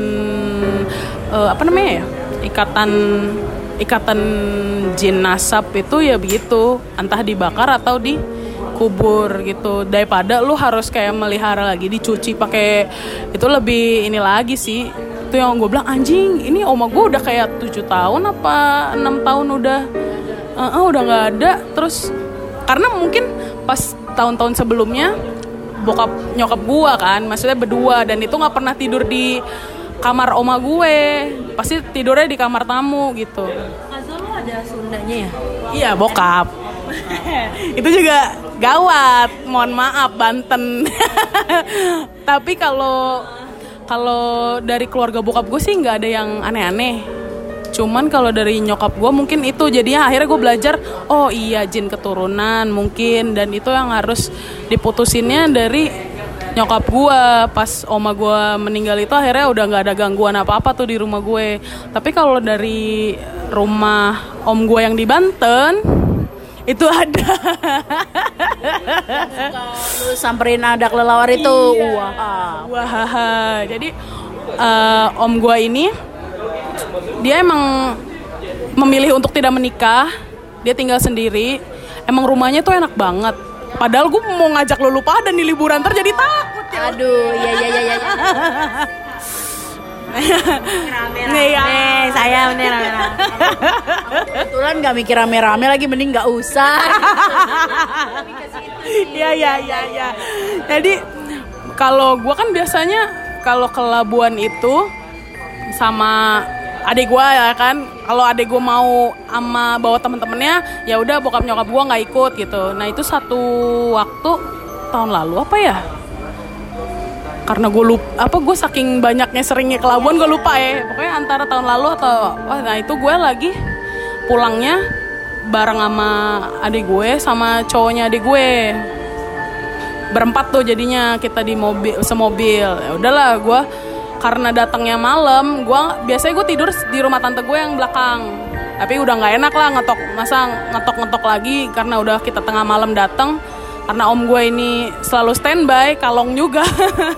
eh, apa namanya ya ikatan ikatan jin nasab itu ya begitu. Entah dibakar atau dikubur gitu. Daripada lu harus kayak melihara lagi dicuci pakai itu lebih ini lagi sih. Itu yang gue bilang anjing ini oma gue udah kayak tujuh tahun apa enam tahun udah eh, eh, udah nggak ada. Terus karena mungkin pas tahun-tahun sebelumnya bokap nyokap gua kan maksudnya berdua dan itu nggak pernah tidur di kamar oma gue. Pasti tidurnya di kamar tamu gitu. Kazo lu ada Sundanya ya? iya bokap. [LAUGHS] Itu juga gawat. Mohon maaf Banten. [LAUGHS] Tapi kalau kalau dari keluarga bokap gue sih nggak ada yang aneh-aneh cuman kalau dari nyokap gue mungkin itu jadinya akhirnya gue belajar oh iya jin keturunan mungkin dan itu yang harus diputusinnya dari nyokap gue pas oma gue meninggal itu akhirnya udah nggak ada gangguan apa apa tuh di rumah gue tapi kalau dari rumah om gue yang di Banten itu ada Lu samperin ada kelelawar itu. Iya. Wah. Wah, jadi eh, om gue ini dia emang memilih untuk tidak menikah, dia tinggal sendiri. Emang rumahnya tuh enak banget. Padahal gue mau ngajak lu lupa dan di liburan ntar jadi takut ya. Aduh, ya ya ya ya. ya. Nih ya. Saya bener. Kebetulan nggak mikir rame-rame lagi mending nggak usah. Iya iya iya iya. Jadi kalau gue kan biasanya kalau ke Labuan itu sama adik gue ya kan? Kalau adik gue mau sama bawa temen-temennya ya udah bokap nyokap gue nggak ikut gitu. Nah itu satu waktu tahun lalu apa ya? Karena gue lupa apa gue saking banyaknya seringnya ke Labuan gue lupa ya. Pokoknya antara tahun lalu atau wah nah itu gue lagi pulangnya bareng sama adik gue sama cowoknya adik gue. Berempat tuh jadinya kita di mobil semobil. Ya udahlah gue karena datangnya malam gue biasanya gue tidur di rumah tante gue yang belakang. Tapi udah nggak enak lah ngetok masa ngetok ngetok lagi karena udah kita tengah malam datang karena om gue ini selalu standby kalong juga.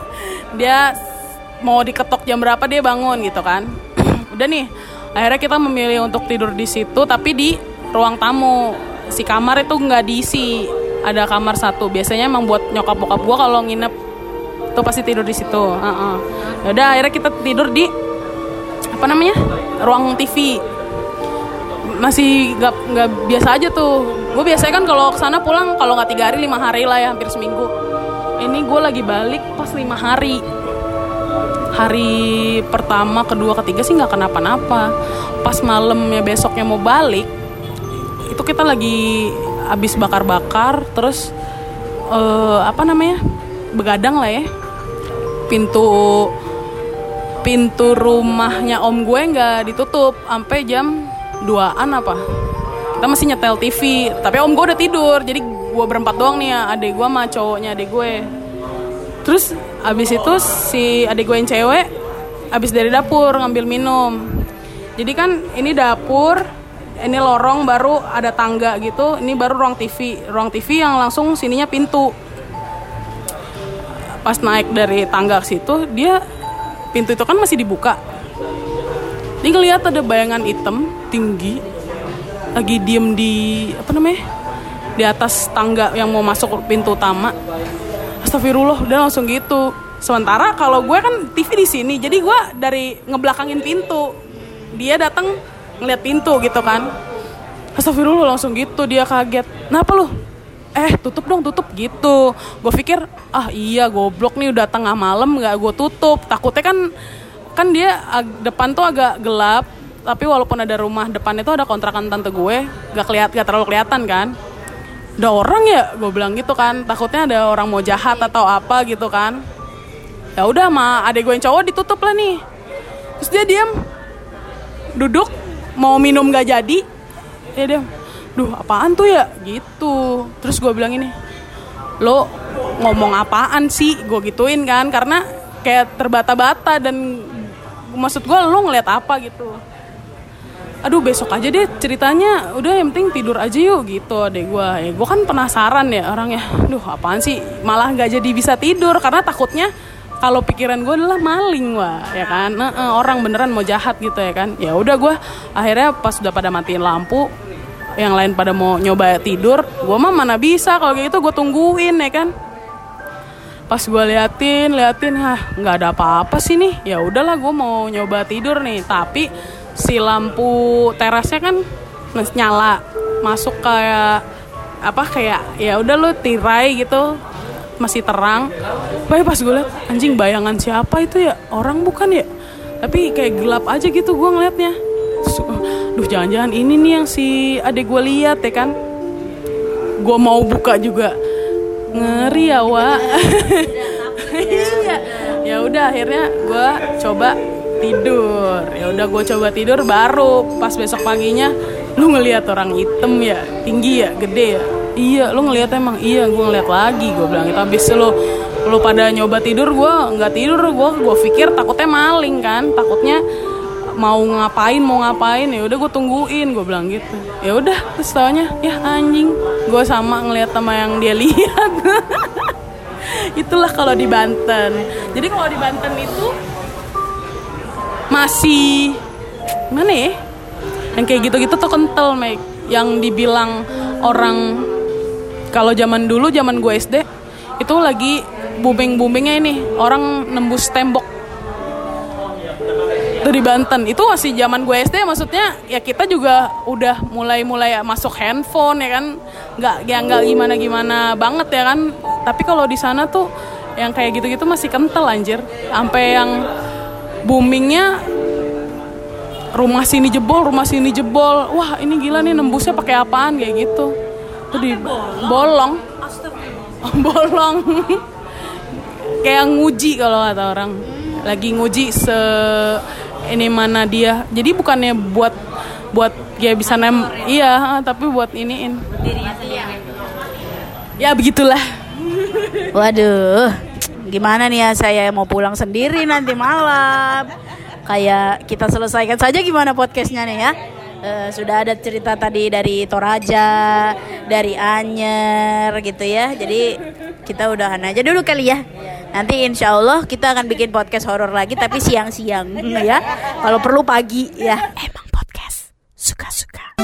[LAUGHS] Dia mau diketok jam berapa dia bangun gitu kan. [CLEARS THROAT] Udah nih akhirnya kita memilih untuk tidur di situ tapi di ruang tamu. Si kamar itu nggak diisi ada kamar satu. Biasanya emang buat nyokap bokap gue kalau nginep tuh pasti tidur di situ. Heeh. Ya udah akhirnya kita tidur di apa namanya ruang TV masih nggak nggak biasa aja tuh. Gue biasanya kan kalau ke sana pulang kalau nggak tiga hari lima hari lah ya hampir seminggu. Ini gue lagi balik pas lima hari. Hari pertama kedua ketiga sih nggak kenapa-napa. Pas malamnya besoknya mau balik itu kita lagi abis bakar-bakar terus eh, apa namanya begadang lah ya pintu pintu rumahnya om gue nggak ditutup sampai jam 2an apa. Kita masih nyetel TV tapi om gue udah tidur jadi gue berempat doang nih ya adik gue sama cowoknya adik gue. Terus abis itu si adik gue yang cewek abis dari dapur ngambil minum. Jadi kan ini dapur ini lorong baru ada tangga gitu ini baru ruang TV ruang TV yang langsung sininya pintu pas naik dari tangga ke situ dia pintu itu kan masih dibuka. Ini ngeliat ada bayangan hitam tinggi lagi diem di apa namanya di atas tangga yang mau masuk pintu utama. Astagfirullah dia langsung gitu. Sementara kalau gue kan TV di sini jadi gue dari ngebelakangin pintu. Dia datang ngeliat pintu gitu kan. Astagfirullah langsung gitu dia kaget. Kenapa lu eh tutup dong tutup gitu. Gue pikir ah iya goblok nih udah tengah malam nggak gue tutup. Takutnya kan kan dia depan tuh agak gelap tapi walaupun ada rumah depan itu ada kontrakan tante gue gak keliat gak terlalu kelihatan kan. Ada orang ya? Gue bilang gitu kan. Takutnya ada orang mau jahat atau apa gitu kan. Ya udah sama adek gue yang cowok ditutup lah nih. Terus dia diam. Duduk mau minum gak jadi ya dia duh apaan tuh ya? Gitu. Terus gue bilang ini lo ngomong apaan sih? Gue gituin kan karena kayak terbata-bata dan maksud gue lo ngeliat apa gitu. Aduh besok aja deh ceritanya. Udah yang penting tidur aja yuk gitu adek gue ya gue kan penasaran ya orangnya. Duh apaan sih? Malah nggak jadi bisa tidur karena takutnya kalau pikiran gue adalah maling wah ya kan? Eh, orang beneran mau jahat gitu ya kan? Ya udah gue akhirnya pas udah pada matiin lampu yang lain pada mau nyoba tidur gue mah mana bisa kalau gitu gue tungguin ya kan? Pas gue liatin liatin hah nggak ada apa-apa sih nih. Ya udahlah gue mau nyoba tidur nih. Tapi si lampu terasnya kan nyala masuk kayak apa kayak ya udah lu tirai gitu masih terang. Baik pas gue liat anjing bayangan siapa itu ya? Orang bukan ya? Tapi kayak gelap aja gitu gue ngeliatnya Terus, duh jangan-jangan ini nih yang si adek gue lihat ya kan? Gue mau buka juga. Ngeri ya wa [LAUGHS] iya. Ya udah akhirnya gue coba tidur. Ya udah gue coba tidur baru pas besok paginya. Lu ngelihat orang hitam ya? Tinggi ya? Gede ya? Iya lu ngelihat emang? Iya gue ngeliat lagi. Gue bilang itu habis lu lu pada nyoba tidur gue nggak tidur. Gue gue pikir takutnya maling kan? Takutnya mau ngapain mau ngapain ya udah gue tungguin gue bilang gitu. Ya udah terus ya anjing gue sama ngeliat sama yang dia lihat. [LAUGHS] Itulah kalau di Banten. Jadi kalau di Banten itu masih mana ya? Yang kayak gitu-gitu tuh kental Meg. Yang dibilang orang kalau zaman dulu zaman gue SD itu lagi booming boomingnya ini. Orang nembus tembok di Banten. Itu masih zaman gue SD maksudnya ya kita juga udah mulai mulai masuk handphone ya kan? Nggak ya nggak gimana gimana banget ya kan? Tapi kalau di sana tuh yang kayak gitu gitu masih kental anjir. Sampai yang boomingnya rumah sini jebol rumah sini jebol. Wah ini gila nih nembusnya pakai apaan? Kayak gitu. Tuh di bolong. [LAUGHS] Bolong. [LAUGHS] Kayak nguji kalau kata orang. Lagi nguji se ini mana dia jadi bukannya buat buat ya bisa nem iya tapi buat iniin ya begitulah Waduh, gimana nih ya saya mau pulang sendiri nanti malam. Kayak kita selesaikan saja gimana podcastnya nih ya. Eh, sudah ada cerita tadi dari Toraja, dari Anyer gitu ya. Jadi kita udahan aja dulu kali ya. Nanti insya Allah kita akan bikin podcast horor lagi tapi siang-siang ya. Kalau perlu pagi ya. Emang podcast suka-suka.